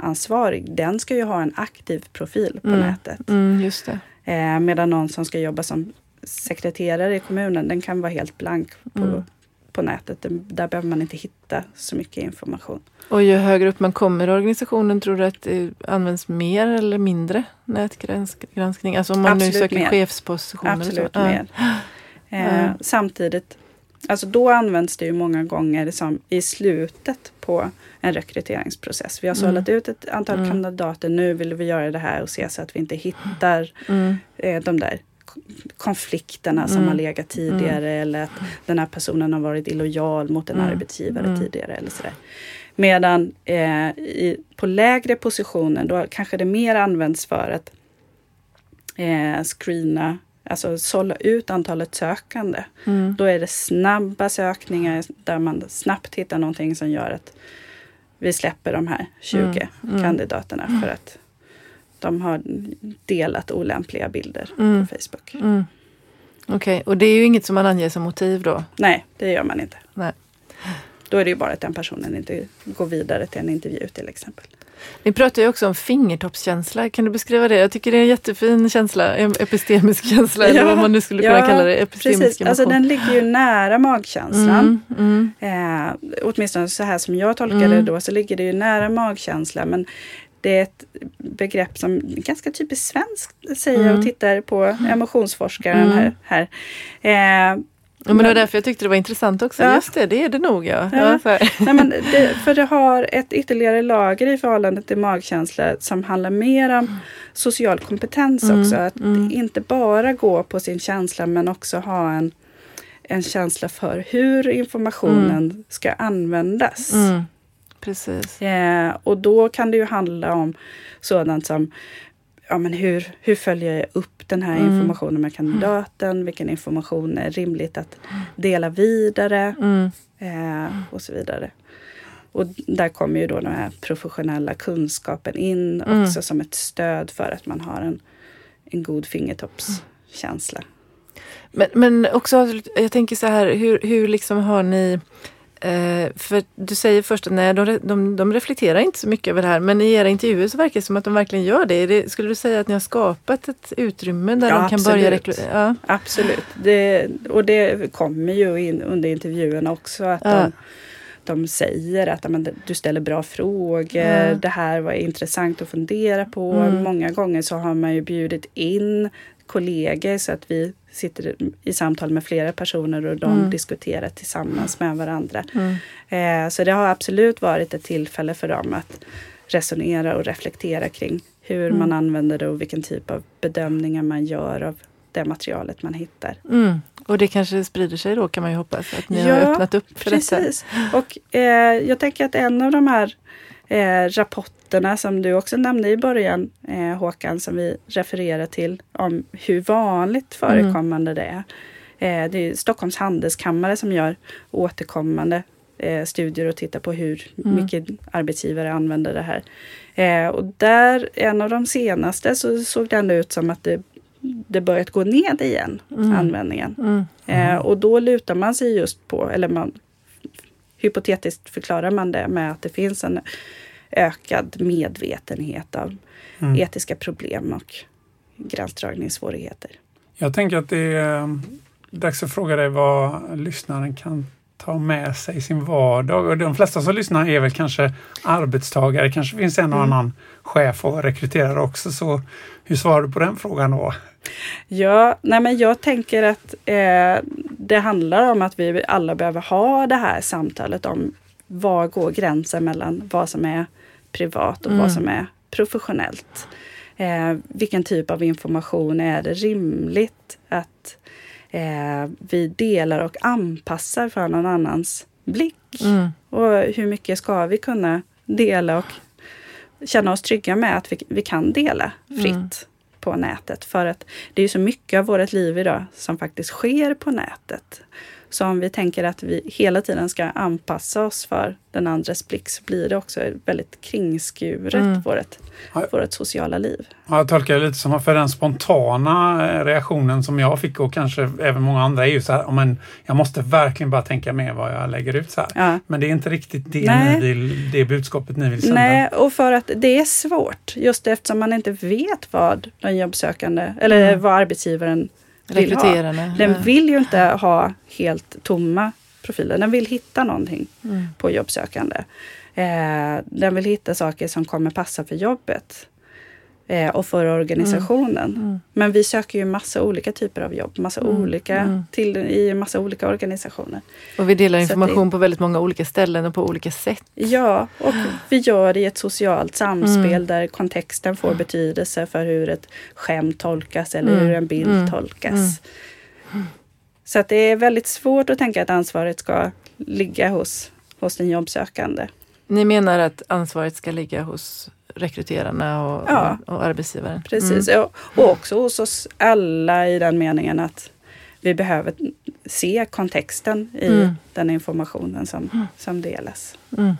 ansvarig, den ska ju ha en aktiv profil på mm. nätet. Mm, just det. Eh, medan någon som ska jobba som sekreterare i kommunen, den kan vara helt blank på, mm. på nätet. Där behöver man inte hitta så mycket information. Och ju högre upp man kommer i organisationen, tror du att det används mer eller mindre nätgranskning? Alltså om man Absolut nu söker mer. chefspositioner? Absolut så. mer. Eh, samtidigt Alltså då används det ju många gånger som i slutet på en rekryteringsprocess. Vi har sållat mm. ut ett antal mm. kandidater, nu vill vi göra det här och se så att vi inte hittar mm. eh, de där konflikterna som mm. har legat tidigare mm. eller att den här personen har varit illojal mot en mm. arbetsgivare tidigare. eller sådär. Medan eh, i, på lägre positioner då kanske det mer används för att eh, screena, alltså sålla ut antalet sökande. Mm. Då är det snabba sökningar där man snabbt hittar någonting som gör att vi släpper de här 20 mm. mm. kandidaterna för att de har delat olämpliga bilder mm. på Facebook. Mm. Okej, okay. och det är ju inget som man anger som motiv då? Nej, det gör man inte. Nej. Då är det ju bara att den personen inte går vidare till en intervju till exempel. Ni pratar ju också om fingertoppskänsla. Kan du beskriva det? Jag tycker det är en jättefin känsla, en epistemisk känsla ja, eller vad man nu skulle kunna ja, kalla det. Epistemisk precis. Alltså, den ligger ju nära magkänslan. Mm, mm. Eh, åtminstone så här som jag tolkar mm. det då så ligger det ju nära magkänsla. Men det är ett begrepp som ganska typiskt svenskt säger jag och mm. tittar på emotionsforskaren mm. här. här. Eh, Ja, men det var därför jag tyckte det var intressant också. Ja. Just det, det är det nog ja. ja. ja Nej, men det, för det har ett ytterligare lager i förhållande till magkänsla som handlar mer om social kompetens mm. också. Att mm. inte bara gå på sin känsla men också ha en, en känsla för hur informationen mm. ska användas. Mm. Precis. Eh, och då kan det ju handla om sådant som ja, men hur, hur följer jag upp den här mm. informationen med kandidaten? Vilken information är rimligt att dela vidare? Mm. Eh, och så vidare. Och där kommer ju då den här professionella kunskapen in mm. också som ett stöd för att man har en, en god fingertoppskänsla. Men, men också, jag tänker så här, hur, hur liksom har ni Eh, för du säger först att nej, de, de, de, reflekterar inte så mycket över det här men i era intervjuer så verkar det som att de verkligen gör det. det skulle du säga att ni har skapat ett utrymme där ja, de kan absolut. börja ja. Absolut, det, och det kommer ju in under intervjuerna också. att ja. de, de säger att men, du ställer bra frågor, mm. det här var intressant att fundera på. Mm. Många gånger så har man ju bjudit in kollegor så att vi sitter i samtal med flera personer och de mm. diskuterar tillsammans med varandra. Mm. Eh, så det har absolut varit ett tillfälle för dem att resonera och reflektera kring hur mm. man använder det och vilken typ av bedömningar man gör av det materialet man hittar. Mm. Och det kanske sprider sig då kan man ju hoppas att ni ja, har öppnat upp för precis. detta. Och eh, jag tänker att en av de här eh, rapporterna som du också nämnde i början eh, Håkan, som vi refererar till om hur vanligt förekommande mm. det är. Eh, det är Stockholms handelskammare som gör återkommande eh, studier och tittar på hur mm. mycket arbetsgivare använder det här. Eh, och där, en av de senaste, så såg det ändå ut som att det det börjat gå ned igen, mm. användningen. Mm. Eh, och då lutar man sig just på, eller man hypotetiskt förklarar man det med att det finns en ökad medvetenhet av mm. etiska problem och gränsdragningssvårigheter. Jag tänker att det är eh, dags att fråga dig vad lyssnaren kan ta med sig i sin vardag. Och de flesta som lyssnar är väl kanske arbetstagare, kanske finns en och mm. annan chef och rekryterare också. Så hur svarar du på den frågan då? Ja, nej men jag tänker att eh, det handlar om att vi alla behöver ha det här samtalet om var går gränsen mellan vad som är privat och mm. vad som är professionellt. Eh, vilken typ av information är det rimligt att eh, vi delar och anpassar för någon annans blick? Mm. Och hur mycket ska vi kunna dela och känna oss trygga med att vi, vi kan dela fritt? Mm på nätet. För att det är så mycket av vårt liv idag som faktiskt sker på nätet. Så om vi tänker att vi hela tiden ska anpassa oss för den andres blick så blir det också väldigt kringskuret, mm. vårt, vårt sociala liv. Ja, jag tolkar det lite som att för den spontana eh, reaktionen som jag fick och kanske även många andra är ju så här, men jag måste verkligen bara tänka med vad jag lägger ut så här. Ja. Men det är inte riktigt det, ni vill, det budskapet ni vill sända. Nej, och för att det är svårt just eftersom man inte vet vad den jobbsökande eller mm. vad arbetsgivaren vill ha. Den vill ju inte ha helt tomma profiler. Den vill hitta någonting mm. på jobbsökande. Eh, den vill hitta saker som kommer passa för jobbet eh, och för organisationen. Mm. Mm. Men vi söker ju massa olika typer av jobb, massa mm. olika, mm. till, i massa olika organisationer. Och vi delar information det, på väldigt många olika ställen och på olika sätt. Ja, och vi gör det i ett socialt samspel där kontexten får betydelse för hur ett skämt tolkas eller hur en bild tolkas. Så att det är väldigt svårt att tänka att ansvaret ska ligga hos, hos den jobbsökande. Ni menar att ansvaret ska ligga hos rekryterarna och, ja, och, och arbetsgivaren. Precis, mm. och också hos oss alla i den meningen att vi behöver se kontexten i mm. den informationen som, mm. som delas. Mm.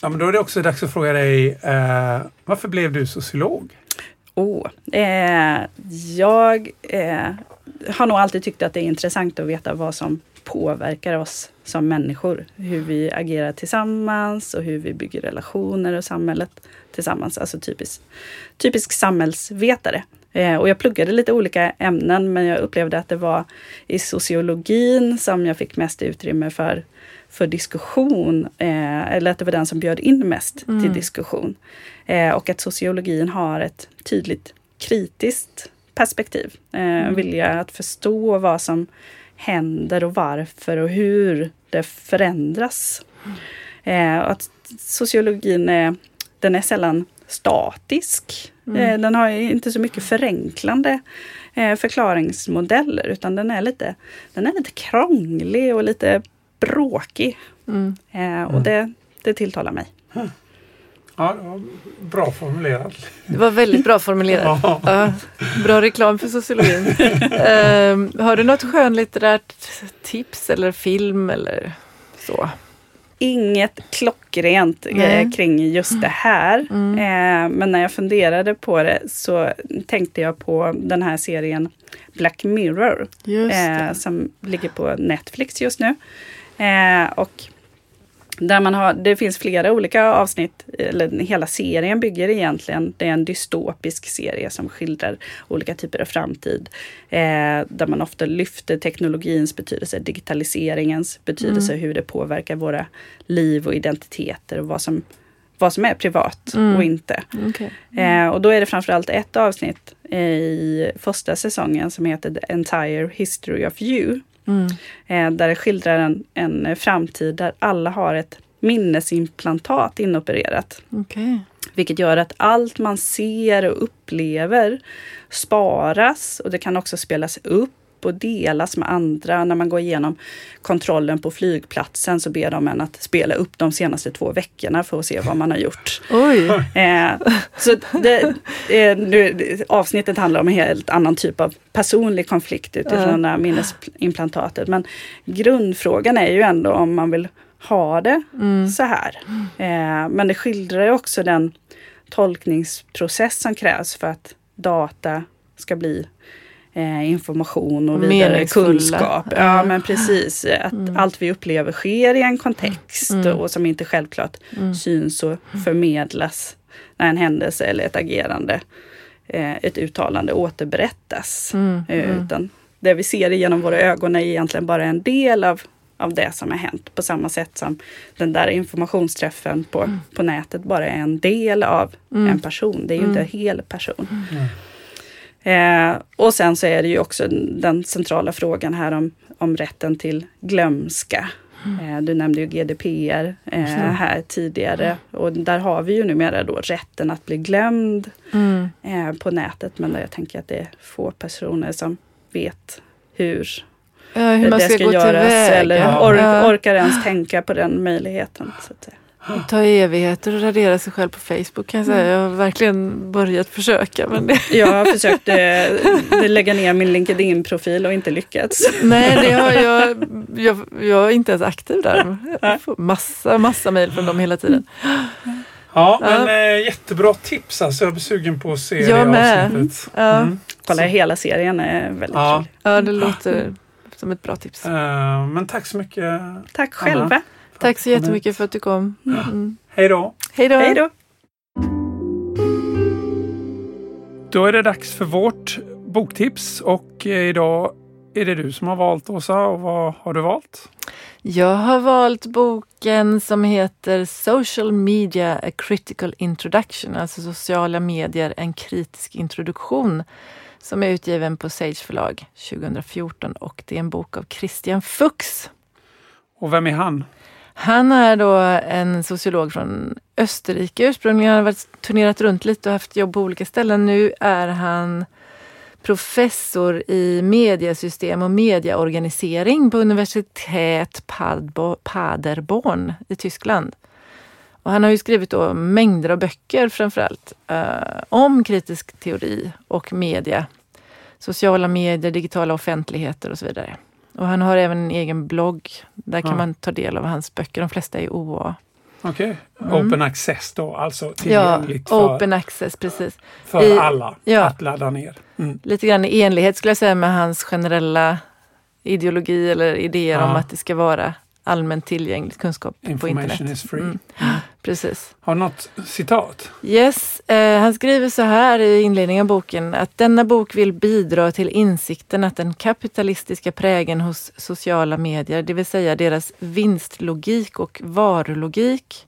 Ja, men då är det också dags att fråga dig, eh, varför blev du sociolog? Oh, eh, jag eh, har nog alltid tyckt att det är intressant att veta vad som påverkar oss som människor. Hur vi agerar tillsammans och hur vi bygger relationer och samhället tillsammans. Alltså typisk, typisk samhällsvetare. Eh, och jag pluggade lite olika ämnen men jag upplevde att det var i sociologin som jag fick mest utrymme för, för diskussion. Eh, eller att det var den som bjöd in mest mm. till diskussion. Eh, och att sociologin har ett tydligt kritiskt perspektiv. Eh, mm. Vilja att förstå vad som händer och varför och hur det förändras. Eh, att sociologin är, den är sällan statisk. Mm. Eh, den har inte så mycket förenklande eh, förklaringsmodeller utan den är lite, den är lite krånglig och lite bråkig. Mm. Eh, och mm. det, det tilltalar mig. Ja, bra formulerat. Det var väldigt bra formulerat. Ja. Ja, bra reklam för sociologin. uh, har du något skönlitterärt tips eller film eller så? Inget klockrent eh, kring just det här. Mm. Eh, men när jag funderade på det så tänkte jag på den här serien Black Mirror. Eh, som ligger på Netflix just nu. Eh, och där man har, det finns flera olika avsnitt, eller hela serien bygger egentligen, det är en dystopisk serie som skildrar olika typer av framtid. Eh, där man ofta lyfter teknologins betydelse, digitaliseringens betydelse, mm. hur det påverkar våra liv och identiteter och vad som, vad som är privat mm. och inte. Okay. Mm. Eh, och då är det framförallt ett avsnitt i första säsongen som heter The Entire History of You. Mm. Eh, där det skildrar en, en framtid där alla har ett minnesimplantat inopererat. Okay. Vilket gör att allt man ser och upplever sparas och det kan också spelas upp och delas med andra. När man går igenom kontrollen på flygplatsen så ber de en att spela upp de senaste två veckorna för att se vad man har gjort. Oj. Eh, så det, eh, nu, avsnittet handlar om en helt annan typ av personlig konflikt utifrån det här minnesimplantatet. Men grundfrågan är ju ändå om man vill ha det mm. så här. Eh, men det skildrar också den tolkningsprocess som krävs för att data ska bli eh, information och vidare kunskap. Ja, ja, men precis. Att mm. allt vi upplever sker i en kontext mm. och som inte självklart mm. syns och förmedlas när en händelse eller ett agerande, eh, ett uttalande återberättas. Mm. Eh, mm. utan det vi ser genom våra ögon är egentligen bara en del av av det som har hänt. På samma sätt som den där informationsträffen på, mm. på nätet bara är en del av mm. en person. Det är ju mm. inte en hel person. Eh, och sen så är det ju också den centrala frågan här om, om rätten till glömska. Eh, du nämnde ju GDPR eh, här tidigare och där har vi ju numera då rätten att bli glömd mm. eh, på nätet. Men jag tänker att det är få personer som vet hur, ja, hur det ska, ska göras eller or orkar ens tänka på den möjligheten. Så att säga. Det tar evigheter att radera sig själv på Facebook kan jag säga. Jag har verkligen börjat försöka. Men det... Jag har försökt eh, lägga ner min LinkedIn-profil och inte lyckats. Nej, det har jag, jag, jag är inte ens aktiv där. Jag får massa, massa mejl från dem hela tiden. Ja, men äh, jättebra tips alltså. Jag blir sugen på att se jag det avsnittet. Ja. Mm. Kolla hela serien är väldigt ja. kul. Ja, det låter som ett bra tips. Uh, men tack så mycket. Tack själva. Anna. Tack så jättemycket för att du kom. Mm. Hej då! Hej då! Hej då! Då är det dags för vårt boktips och eh, idag är det du som har valt Åsa och vad har du valt? Jag har valt boken som heter Social Media A Critical Introduction, alltså sociala medier en kritisk introduktion som är utgiven på Sage förlag 2014 och det är en bok av Christian Fuchs. Och vem är han? Han är då en sociolog från Österrike ursprungligen. Han har varit, turnerat runt lite och haft jobb på olika ställen. Nu är han professor i mediesystem och medieorganisering på universitet Paderborn i Tyskland. Och han har ju skrivit då mängder av böcker framförallt eh, om kritisk teori och media. Sociala medier, digitala offentligheter och så vidare. Och han har även en egen blogg. Där kan ja. man ta del av hans böcker. De flesta är OA. Okej, okay. mm. open access då, alltså tillgängligt ja, för, open access, precis. för I, alla ja, att ladda ner. Mm. Lite grann i enlighet skulle jag säga med hans generella ideologi eller idéer ja. om att det ska vara allmänt tillgängligt kunskap Information på internet. Information is free. Mm. Precis. Har något citat? Yes, eh, han skriver så här i inledningen av boken att denna bok vill bidra till insikten att den kapitalistiska prägen hos sociala medier, det vill säga deras vinstlogik och varulogik,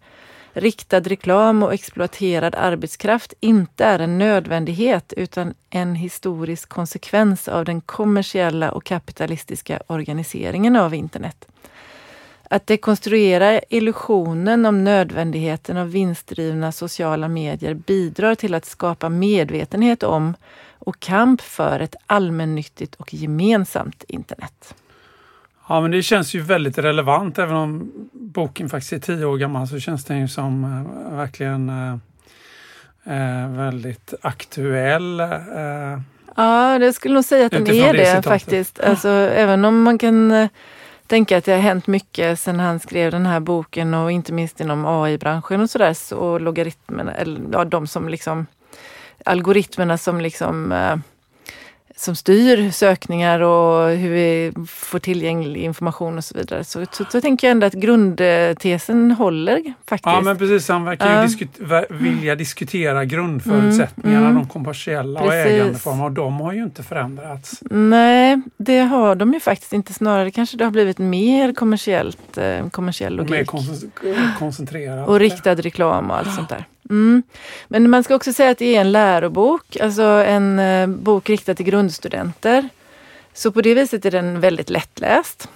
riktad reklam och exploaterad arbetskraft inte är en nödvändighet utan en historisk konsekvens av den kommersiella och kapitalistiska organiseringen av internet. Att dekonstruera illusionen om nödvändigheten av vinstdrivna sociala medier bidrar till att skapa medvetenhet om och kamp för ett allmännyttigt och gemensamt internet. Ja, men det känns ju väldigt relevant. Även om boken faktiskt är tio år gammal så känns den ju som äh, verkligen äh, väldigt aktuell. Äh, ja, det skulle nog säga att den är det, det faktiskt. Alltså, även om man kan tänka att det har hänt mycket sedan han skrev den här boken och inte minst inom AI-branschen och sådär. Så logaritmerna, eller ja, de som liksom algoritmerna som liksom eh, som styr sökningar och hur vi får tillgänglig information och så vidare. Så, så, så tänker jag ändå att grundtesen håller faktiskt. Ja men precis, han verkar ja. diskut vilja diskutera grundförutsättningarna, mm, mm. de kommersiella precis. och ägandeformer och de har ju inte förändrats. Nej, det har de ju faktiskt inte. Snarare kanske det har blivit mer kommersiellt, eh, kommersiell logik. Och mer koncentrerat. Och riktad reklam och allt sånt där. Mm. Men man ska också säga att det är en lärobok, alltså en eh, bok riktad till grundstudenter. Så på det viset är den väldigt lättläst.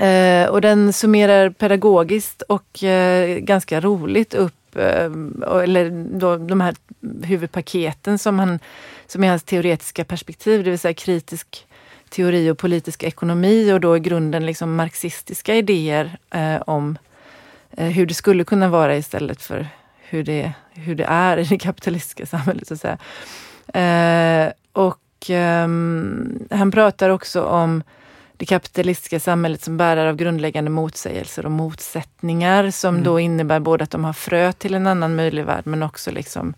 Eh, och den summerar pedagogiskt och eh, ganska roligt upp eh, eller då, de här huvudpaketen som, han, som är hans teoretiska perspektiv, det vill säga kritisk teori och politisk ekonomi och då i grunden liksom marxistiska idéer eh, om eh, hur det skulle kunna vara istället för hur det, hur det är i det kapitalistiska samhället. Så att säga. Eh, och eh, han pratar också om det kapitalistiska samhället som bärare av grundläggande motsägelser och motsättningar som mm. då innebär både att de har frö till en annan möjlig värld men också liksom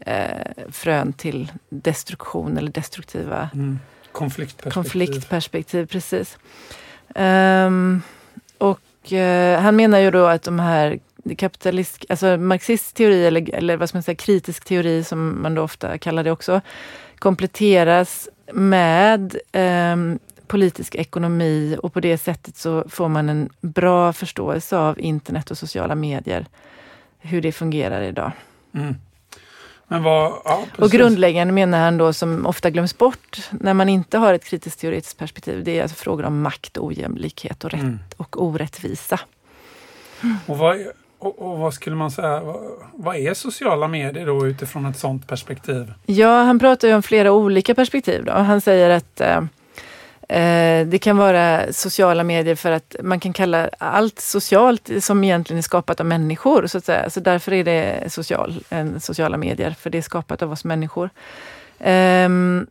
eh, frön till destruktion eller destruktiva mm. konfliktperspektiv. konfliktperspektiv. Precis. Um, och uh, han menar ju då att de här kapitalist, alltså marxistisk teori eller, eller vad ska man säga, kritisk teori som man då ofta kallar det också, kompletteras med eh, politisk ekonomi och på det sättet så får man en bra förståelse av internet och sociala medier, hur det fungerar idag. Mm. Vad, ja, och grundläggande menar han då, som ofta glöms bort när man inte har ett kritiskt teoretiskt perspektiv, det är alltså frågor om makt, ojämlikhet och rätt mm. och orättvisa. Och vad, och, och, vad skulle man säga, vad, är sociala medier då utifrån ett sådant perspektiv? Ja, han pratar ju om flera olika perspektiv. Då. Han säger att eh, eh, det kan vara sociala medier för att man kan kalla allt socialt som egentligen är skapat av människor. Så, att säga. så därför är det social, en sociala medier, för det är skapat av oss människor. Um,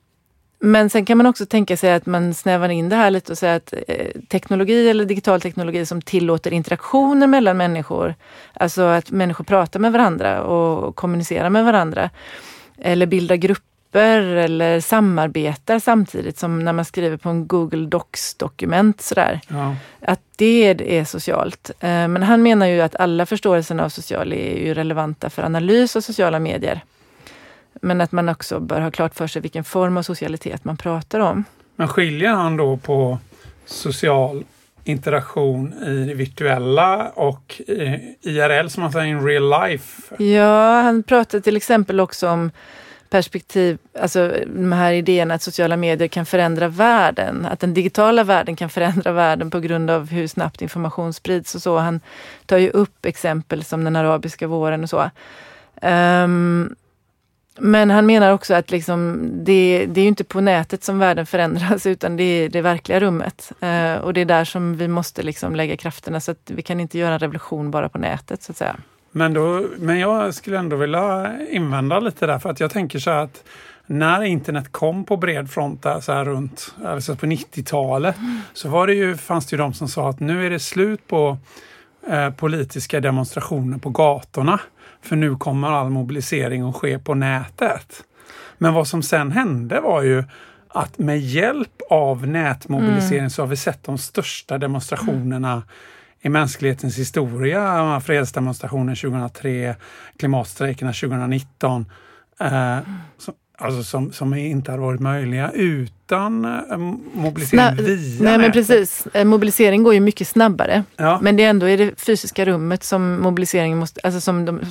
men sen kan man också tänka sig att man snävar in det här lite och säger att eh, teknologi eller digital teknologi som tillåter interaktioner mellan människor, alltså att människor pratar med varandra och kommunicerar med varandra, eller bildar grupper eller samarbetar samtidigt som när man skriver på en Google Docs-dokument sådär. Ja. Att det är socialt. Eh, men han menar ju att alla förståelsen av social är ju relevanta för analys av sociala medier. Men att man också bör ha klart för sig vilken form av socialitet man pratar om. Men skiljer han då på social interaktion i det virtuella och IRL som man säger, in real life? Ja, han pratar till exempel också om perspektiv, alltså de här idéerna att sociala medier kan förändra världen. Att den digitala världen kan förändra världen på grund av hur snabbt information sprids och så. Han tar ju upp exempel som den arabiska våren och så. Um, men han menar också att liksom det, det, är inte på nätet som världen förändras utan det är det verkliga rummet. Eh, och det är där som vi måste liksom lägga krafterna så att vi kan inte göra en revolution bara på nätet så att säga. Men, då, men jag skulle ändå vilja invända lite där för att jag tänker så här att när internet kom på bred front där så här runt alltså på 90-talet mm. så var det ju, fanns det ju de som sa att nu är det slut på eh, politiska demonstrationer på gatorna. För nu kommer all mobilisering att ske på nätet. Men vad som sen hände var ju att med hjälp av nätmobilisering mm. så har vi sett de största demonstrationerna mm. i mänsklighetens historia. Fredsdemonstrationen 2003, klimatstrejkerna 2019. Eh, så, Alltså som, som inte hade varit möjliga utan eh, mobilisering Snab via Nej men precis, eh, mobilisering går ju mycket snabbare. Ja. Men det är ändå i det fysiska rummet som mobiliseringen måste, alltså som de,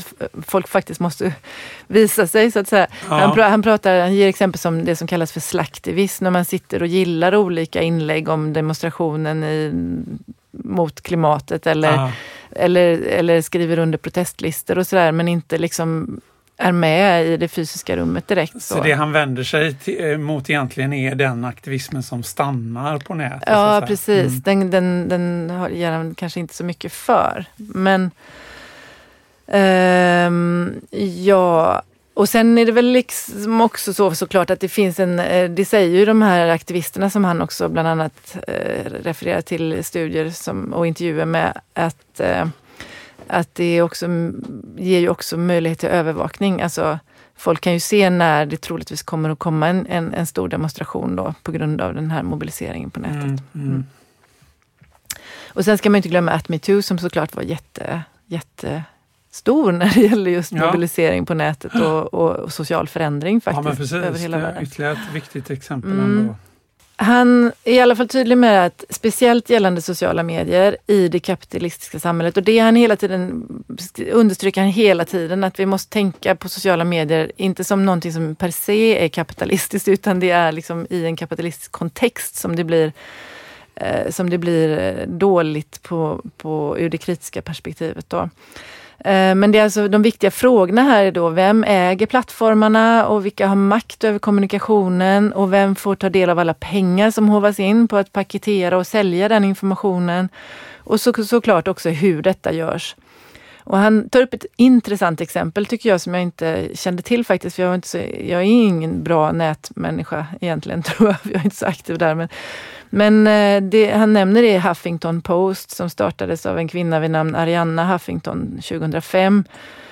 folk faktiskt måste visa sig så att säga. Ja. Han, han, pratar, han ger exempel som det som kallas för slaktivism, när man sitter och gillar olika inlägg om demonstrationen i, mot klimatet eller, eller, eller skriver under protestlistor och sådär men inte liksom är med i det fysiska rummet direkt. Så, så det han vänder sig till, eh, mot egentligen är den aktivismen som stannar på nätet? Ja, precis. Mm. Den, den, den ger han kanske inte så mycket för. Men um, ja, och sen är det väl liksom också så såklart att det finns en, eh, det säger ju de här aktivisterna som han också bland annat eh, refererar till studier som, och intervjuer med att eh, att det också, ger ju också möjlighet till övervakning. Alltså, folk kan ju se när det troligtvis kommer att komma en, en, en stor demonstration då, på grund av den här mobiliseringen på nätet. Mm, mm. Mm. Och sen ska man inte glömma att metoo som såklart var jätte, jätte stor när det gäller just ja. mobilisering på nätet och, och, och, social förändring faktiskt. Ja, men precis. Över hela det är ytterligare ett viktigt exempel mm. ändå. Han är i alla fall tydlig med att speciellt gällande sociala medier i det kapitalistiska samhället och det han hela tiden understryker han hela tiden att vi måste tänka på sociala medier inte som någonting som per se är kapitalistiskt utan det är liksom i en kapitalistisk kontext som det blir eh, som det blir eh, dåligt på, på, ur det kritiska perspektivet. Då. Eh, men det är alltså de viktiga frågorna här är då, vem äger plattformarna och vilka har makt över kommunikationen och vem får ta del av alla pengar som hovas in på att paketera och sälja den informationen. Och så, såklart också hur detta görs. Och han tar upp ett intressant exempel tycker jag som jag inte kände till faktiskt. För jag, var inte så, jag är ingen bra nätmänniska egentligen tror jag. Jag är inte så aktiv där. Men, men eh, det, han nämner det i Huffington Post som startades av en kvinna vid namn Arianna Huffington 2005.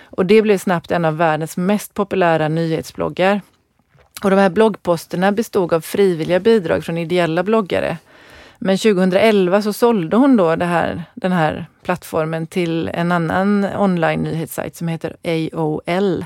Och det blev snabbt en av världens mest populära nyhetsbloggar. Och de här bloggposterna bestod av frivilliga bidrag från ideella bloggare. Men 2011 så sålde hon då här, den här plattformen till en annan online nyhetssajt som heter AOL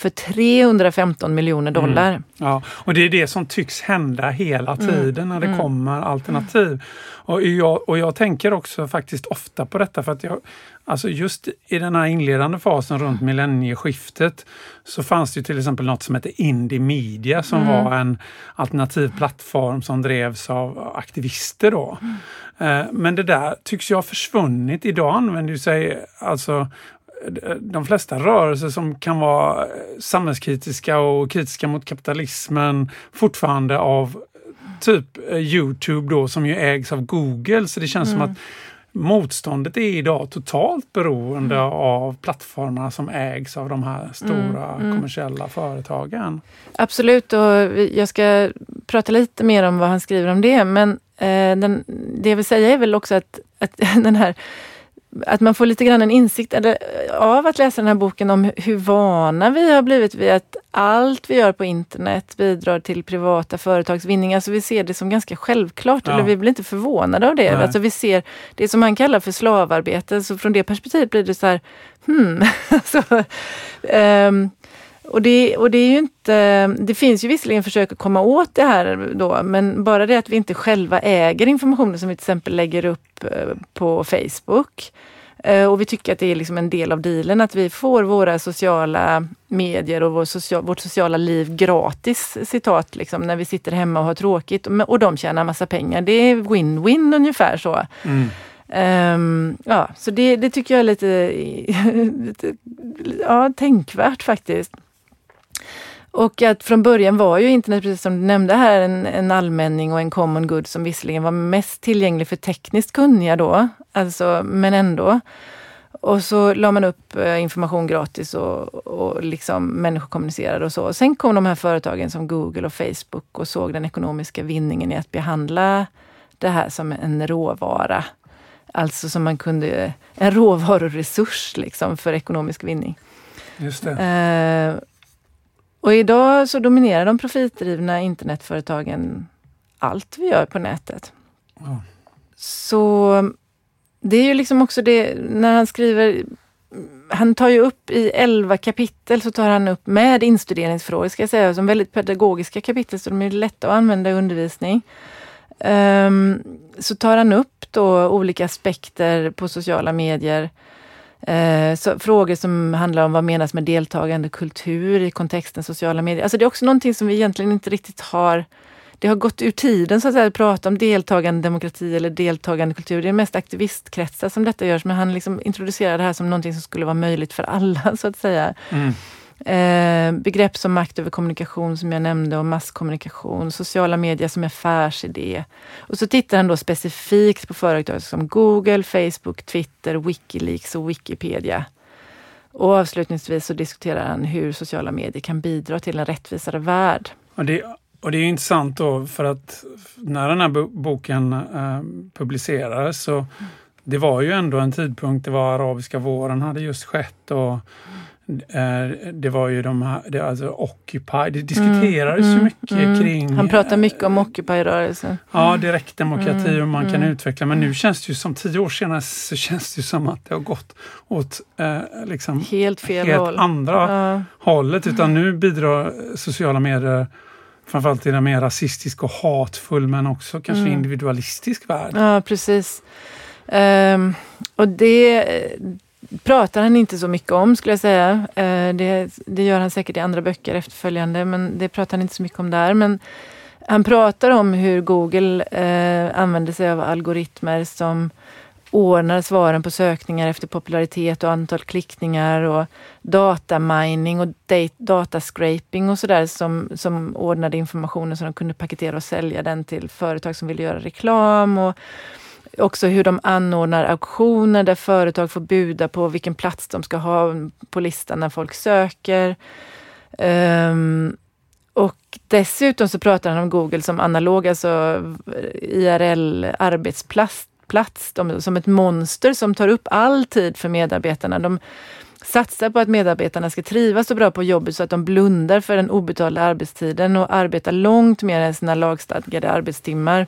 för 315 miljoner dollar. Mm. Ja, och det är det som tycks hända hela mm. tiden mm. när det mm. kommer alternativ. Och jag, och jag tänker också faktiskt ofta på detta för att jag, alltså just i den här inledande fasen runt millennieskiftet så fanns det till exempel något som hette Indie Media som mm. var en alternativ plattform som drevs av aktivister då. Mm. Eh, men det där tycks ju ha försvunnit. Idag använder sig alltså de flesta rörelser som kan vara samhällskritiska och kritiska mot kapitalismen fortfarande av typ eh, Youtube då som ju ägs av Google. Så det känns mm. som att motståndet är idag totalt beroende mm. av plattformarna som ägs av de här stora mm. mm. kommersiella företagen. Absolut och jag ska prata lite mer om vad han skriver om det men eh, den, det jag vill säga är väl också att, att den här att man får lite grann en insikt eller, av att läsa den här boken om hur vana vi har blivit vid att allt vi gör på internet bidrar till privata företags vinning. Alltså vi ser det som ganska självklart, ja. eller vi blir inte förvånade av det. Alltså vi ser det som man kallar för slavarbete, så från det perspektivet blir det så här, hmm. alltså, um, och det, och det är ju inte, det finns ju visserligen försök att komma åt det här då, men bara det att vi inte själva äger informationen som vi till exempel lägger upp eh, på Facebook. Eh, och vi tycker att det är liksom en del av dealen att vi får våra sociala medier och vår social, vårt sociala liv gratis, citat, liksom, när vi sitter hemma och har tråkigt. Och de tjänar massa pengar. Det är win-win ungefär så. Mm. Um, ja, så det, det, tycker jag är lite, lite ja, tänkvärt faktiskt. Och att från början var ju internet, precis som du nämnde här, en, en allmänning och en common good som visserligen var mest tillgänglig för tekniskt kunniga då, alltså, men ändå. Och så la man upp eh, information gratis och, och liksom människor kommunicerade och så. Sen kom de här företagen som Google och Facebook och såg den ekonomiska vinningen i att behandla det här som en råvara. Alltså som man kunde, en råvaruresurs liksom för ekonomisk vinning. Just det. Och idag så dominerar de profitdrivna internetföretagen allt vi gör på nätet. Ja. Så det är ju liksom också det, när han skriver han tar ju upp i elva kapitel så tar han upp med instuderingsfrågor, ska jag säga, som väldigt pedagogiska kapitel så de är lätta att använda i undervisning. Um, så tar han upp då olika aspekter på sociala medier. Eh, så frågor som handlar om vad menas med deltagande kultur i kontexten sociala medier. Alltså det är också någonting som vi egentligen inte riktigt har det har gått ur tiden så att säga, att prata om deltagande demokrati eller deltagande kultur. Det är mest aktivistkretsar som detta görs, men han liksom introducerar det här som någonting som skulle vara möjligt för alla, så att säga. Mm. Eh, begrepp som makt över kommunikation som jag nämnde och masskommunikation, sociala medier som affärsidé. Och så tittar han då specifikt på företag som Google, Facebook, Twitter, Wikileaks och Wikipedia. Och avslutningsvis så diskuterar han hur sociala medier kan bidra till en rättvisare värld. Och det, och det är intressant då för att när den här boken eh, publicerades så det var ju ändå en tidpunkt, det var arabiska våren hade just skett och det var ju de här, det, alltså Occupy, det diskuterades mm, ju mycket mm, kring... Han pratar mycket om Occupy-rörelsen. Ja, direktdemokrati mm, och man kan mm. utveckla men nu känns det ju som tio år senare så känns det ju som att det har gått åt eh, liksom helt fel helt håll. andra ja. hållet utan nu bidrar sociala medier framförallt i en mer rasistisk och hatfull men också kanske mm. individualistisk värld. Ja, precis. Um, och det pratar han inte så mycket om skulle jag säga. Eh, det, det, gör han säkert i andra böcker efterföljande men det pratar han inte så mycket om där. Men han pratar om hur Google eh, använder sig av algoritmer som ordnar svaren på sökningar efter popularitet och antal klickningar och datamining och datascraping och sådär som, som ordnade informationen så de kunde paketera och sälja den till företag som ville göra reklam. Och också hur de anordnar auktioner där företag får buda på vilken plats de ska ha på listan när folk söker. Um, och dessutom så pratar han om Google som analog, alltså IRL arbetsplats plats. De, som ett monster som tar upp all tid för medarbetarna. De satsar på att medarbetarna ska trivas så bra på jobbet så att de blundar för den obetalda arbetstiden och arbetar långt mer än sina lagstadgade arbetstimmar.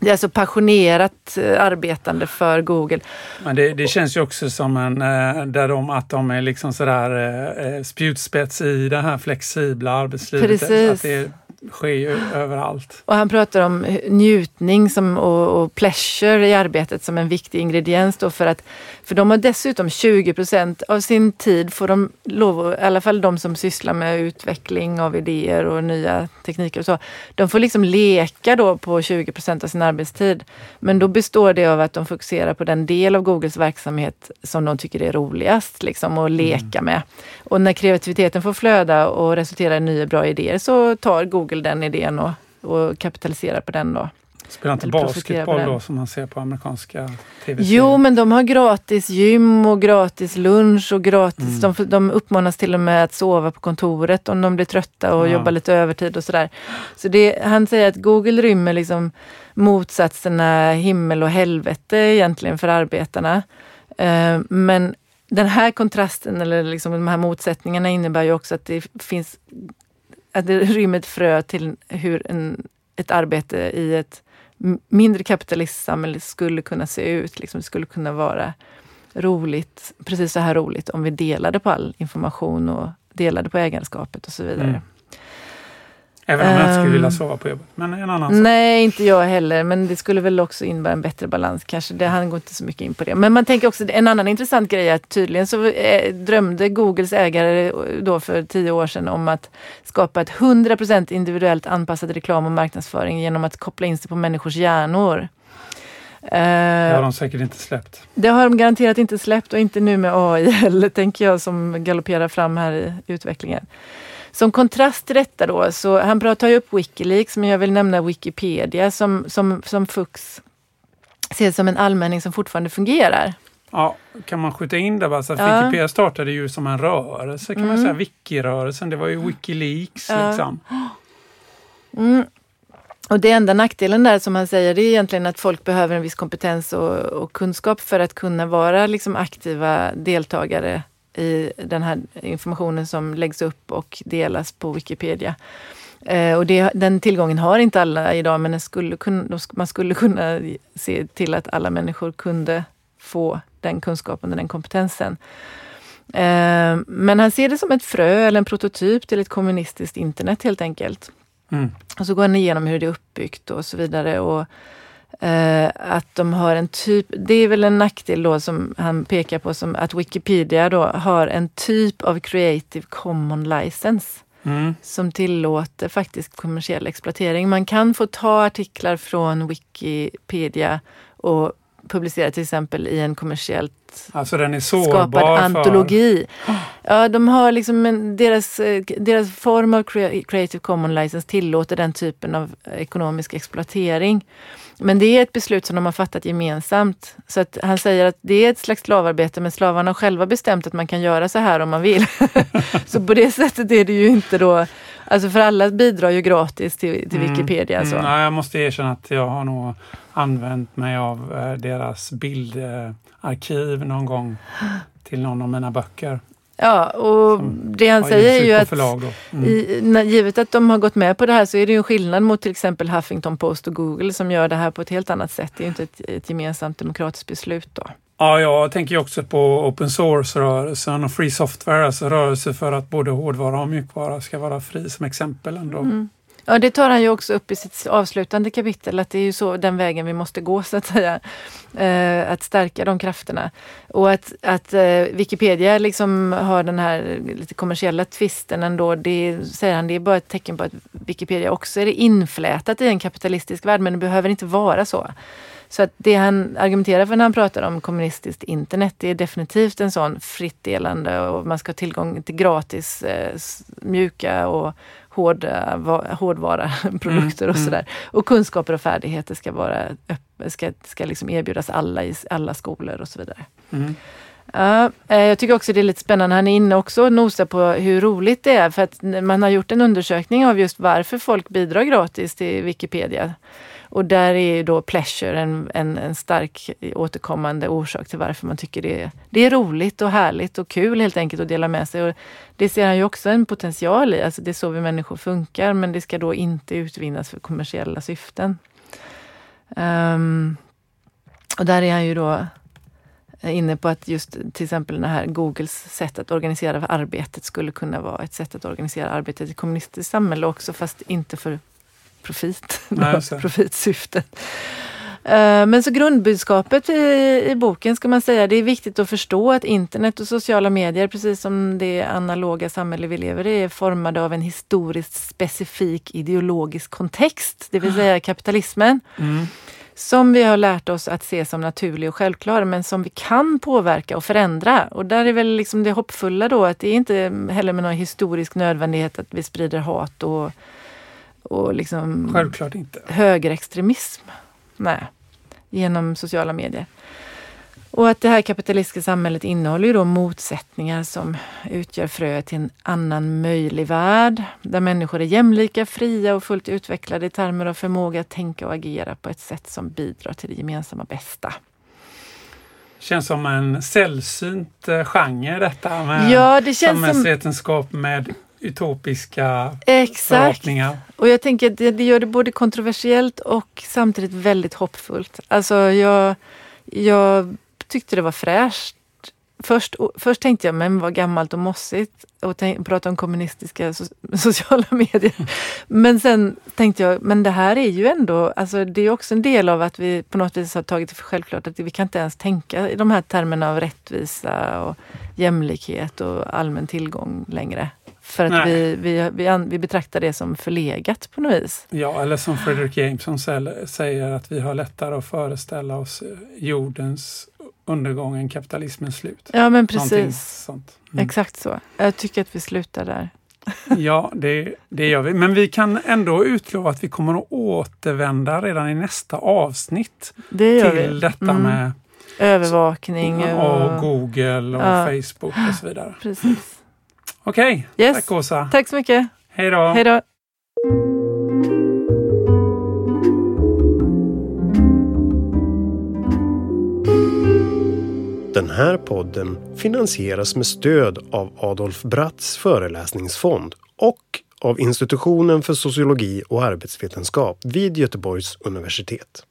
Det är alltså passionerat eh, arbetande för Google. Men det, det känns ju också som en, eh, där de, att de är liksom sådär eh, spjutspets i det här flexibla arbetslivet. Precis. Att det sker ju överallt. Och han pratar om njutning som, och, och pleasure i arbetet som en viktig ingrediens då för att för de har dessutom 20 procent av sin tid får de lov, i alla fall de som sysslar med utveckling av idéer och nya tekniker och så. De får liksom leka då på 20 procent av sin arbetstid. Men då består det av att de fokuserar på den del av Googles verksamhet som de tycker är roligast liksom att leka mm. med. Och när kreativiteten får flöda och resultera i nya bra idéer så tar Google den idén och, och kapitaliserar på den då. Spelar inte basketboll då som man ser på amerikanska tv-serier? Jo, men de har gratis gym och gratis lunch och gratis. Mm. De, de uppmanas till och med att sova på kontoret om de blir trötta och ja. jobba lite övertid och sådär. Så det, han säger att Google rymmer liksom motsatserna himmel och helvete egentligen för arbetarna. Uh, men den här kontrasten eller liksom de här motsättningarna innebär ju också att det finns att det rymmer ett frö till hur en, ett arbete i ett mindre kapitalistsamhälle skulle kunna se ut. Liksom, det skulle kunna vara roligt, precis så här roligt om vi delade på all information och delade på ägarskapet och så vidare. Mm. Även om jag inte skulle vilja ehm, sova på jobbet. Men en annan sak. Nej, inte jag heller. Men det skulle väl också innebära en bättre balans kanske. Det, han går inte så mycket in på det. Men man tänker också, en annan intressant grej är att tydligen så eh, drömde Googles ägare då för tio år sedan om att skapa ett 100% individuellt anpassad reklam och marknadsföring genom att koppla in sig på människors hjärnor. Det har de säkert inte släppt. Det har de garanterat inte släppt och inte nu med AI heller, tänker jag, som galopperar fram här i utvecklingen. Som kontrast till detta då, så han pratar ju upp Wikileaks, men jag vill nämna Wikipedia som, som, som Fux ser som en allmänning som fortfarande fungerar. Ja, kan man skjuta in det? Alltså, ja. Wikipedia startade ju som en rörelse kan mm. man säga, Wiki-rörelsen. Det var ju Wikileaks. Ja. Liksom. Mm. Och det enda nackdelen där som han säger det är egentligen att folk behöver en viss kompetens och, och kunskap för att kunna vara liksom aktiva deltagare i den här informationen som läggs upp och delas på Wikipedia. Eh, och det, den tillgången har inte alla idag men skulle kunna, man skulle kunna se till att alla människor kunde få den kunskapen och den kompetensen. Eh, men han ser det som ett frö eller en prototyp till ett kommunistiskt internet helt enkelt. Mm. Och så går han igenom hur det är uppbyggt och så vidare. Och eh, att de har en typ, det är väl en nackdel då som han pekar på som att Wikipedia då har en typ av Creative Common License. Mm. Som tillåter faktiskt kommersiell exploatering. Man kan få ta artiklar från Wikipedia och publicera till exempel i en kommersiellt alltså skapad antologi. För... Ja, de har liksom en, deras, deras form av Creative Commons License tillåter den typen av ekonomisk exploatering. Men det är ett beslut som de har fattat gemensamt. Så att han säger att det är ett slags slavarbete men slavarna har själva bestämt att man kan göra så här om man vill. så på det sättet är det ju inte då Alltså för alla bidrar ju gratis till, till mm. Wikipedia. Så. Mm, jag måste erkänna att jag har nog använt mig av eh, deras bildarkiv någon gång till någon av mina böcker. Ja, och det han säger är ju att mm. i, när, givet att de har gått med på det här så är det ju en skillnad mot till exempel Huffington Post och Google som gör det här på ett helt annat sätt. Det är ju inte ett, ett gemensamt demokratiskt beslut då. Ja, jag tänker också på open source-rörelsen och free software, alltså rörelse för att både hårdvara och mjukvara ska vara fri som exempel. Ändå. Mm. Ja, det tar han ju också upp i sitt avslutande kapitel, att det är ju så den vägen vi måste gå så att säga. Eh, att stärka de krafterna. Och att, att eh, Wikipedia liksom har den här lite kommersiella tvisten ändå, det säger han, det är bara ett tecken på att Wikipedia också är inflätat i en kapitalistisk värld, men det behöver inte vara så. Så att det han argumenterar för när han pratar om kommunistiskt internet, det är definitivt en sån fritt delande och man ska ha tillgång till gratis eh, mjuka och hårda, hårdvara produkter mm, och sådär. Mm. Och kunskaper och färdigheter ska, vara ska, ska liksom erbjudas alla i alla skolor och så vidare. Mm. Ja, eh, jag tycker också det är lite spännande. Han är inne också och nosar på hur roligt det är för att man har gjort en undersökning av just varför folk bidrar gratis till Wikipedia. Och där är då pleasure en, en, en, stark återkommande orsak till varför man tycker det är, det är roligt och härligt och kul helt enkelt att dela med sig. Och det ser han ju också en potential i, alltså det är så vi människor funkar men det ska då inte utvinnas för kommersiella syften. Um, och där är han ju då inne på att just till exempel det här Googles sätt att organisera arbetet skulle kunna vara ett sätt att organisera arbetet i kommunistiskt samhälle också fast inte för profit, Nej, profitsyfte. Eh, men så grundbudskapet i, i, boken ska man säga, det är viktigt att förstå att internet och sociala medier, precis som det analoga samhälle vi lever i, är formade av en historiskt specifik ideologisk kontext, det vill säga kapitalismen. Mm. Som vi har lärt oss att se som naturlig och självklar, men som vi kan påverka och förändra. Och där är väl liksom det hoppfulla då att det är inte heller med någon historisk nödvändighet att vi sprider hat och och liksom Självklart inte. högerextremism. Nej, genom sociala medier. Och att det här kapitalistiska samhället innehåller ju då motsättningar som utgör frö till en annan möjlig värld. Där människor är jämlika, fria och fullt utvecklade i termer av förmåga att tänka och agera på ett sätt som bidrar till det gemensamma bästa. Känns som en sällsynt eh, genre detta med ja, det känns samhällsvetenskap som... med utopiska Exakt. förhoppningar. Och jag tänker att det, det gör det både kontroversiellt och samtidigt väldigt hoppfullt. Alltså jag, jag tyckte det var fräscht. Först, först tänkte jag, men vad gammalt och mossigt och prata om kommunistiska so sociala medier. Men sen tänkte jag, men det här är ju ändå, alltså det är också en del av att vi på något vis har tagit det för självklart att vi kan inte ens tänka i de här termerna av rättvisa och jämlikhet och allmän tillgång längre. För att vi, vi, vi, vi, betraktar det som förlegat på något vis. Ja, eller som Fredrik Jameson säger att vi har lättare att föreställa oss jordens undergång än kapitalismens slut. Ja, men precis. Mm. Exakt så. Jag tycker att vi slutar där. ja, det, det gör vi. Men vi kan ändå utlova att vi kommer att återvända redan i nästa avsnitt det till vi. detta mm. med Övervakning. Och, och Google och ja. Facebook och så vidare. Precis. Okej, okay. yes. tack Åsa. Tack så mycket. Hej då. Hej då. Den här podden finansieras med stöd av Adolf Bratts föreläsningsfond och av Institutionen för sociologi och arbetsvetenskap vid Göteborgs universitet.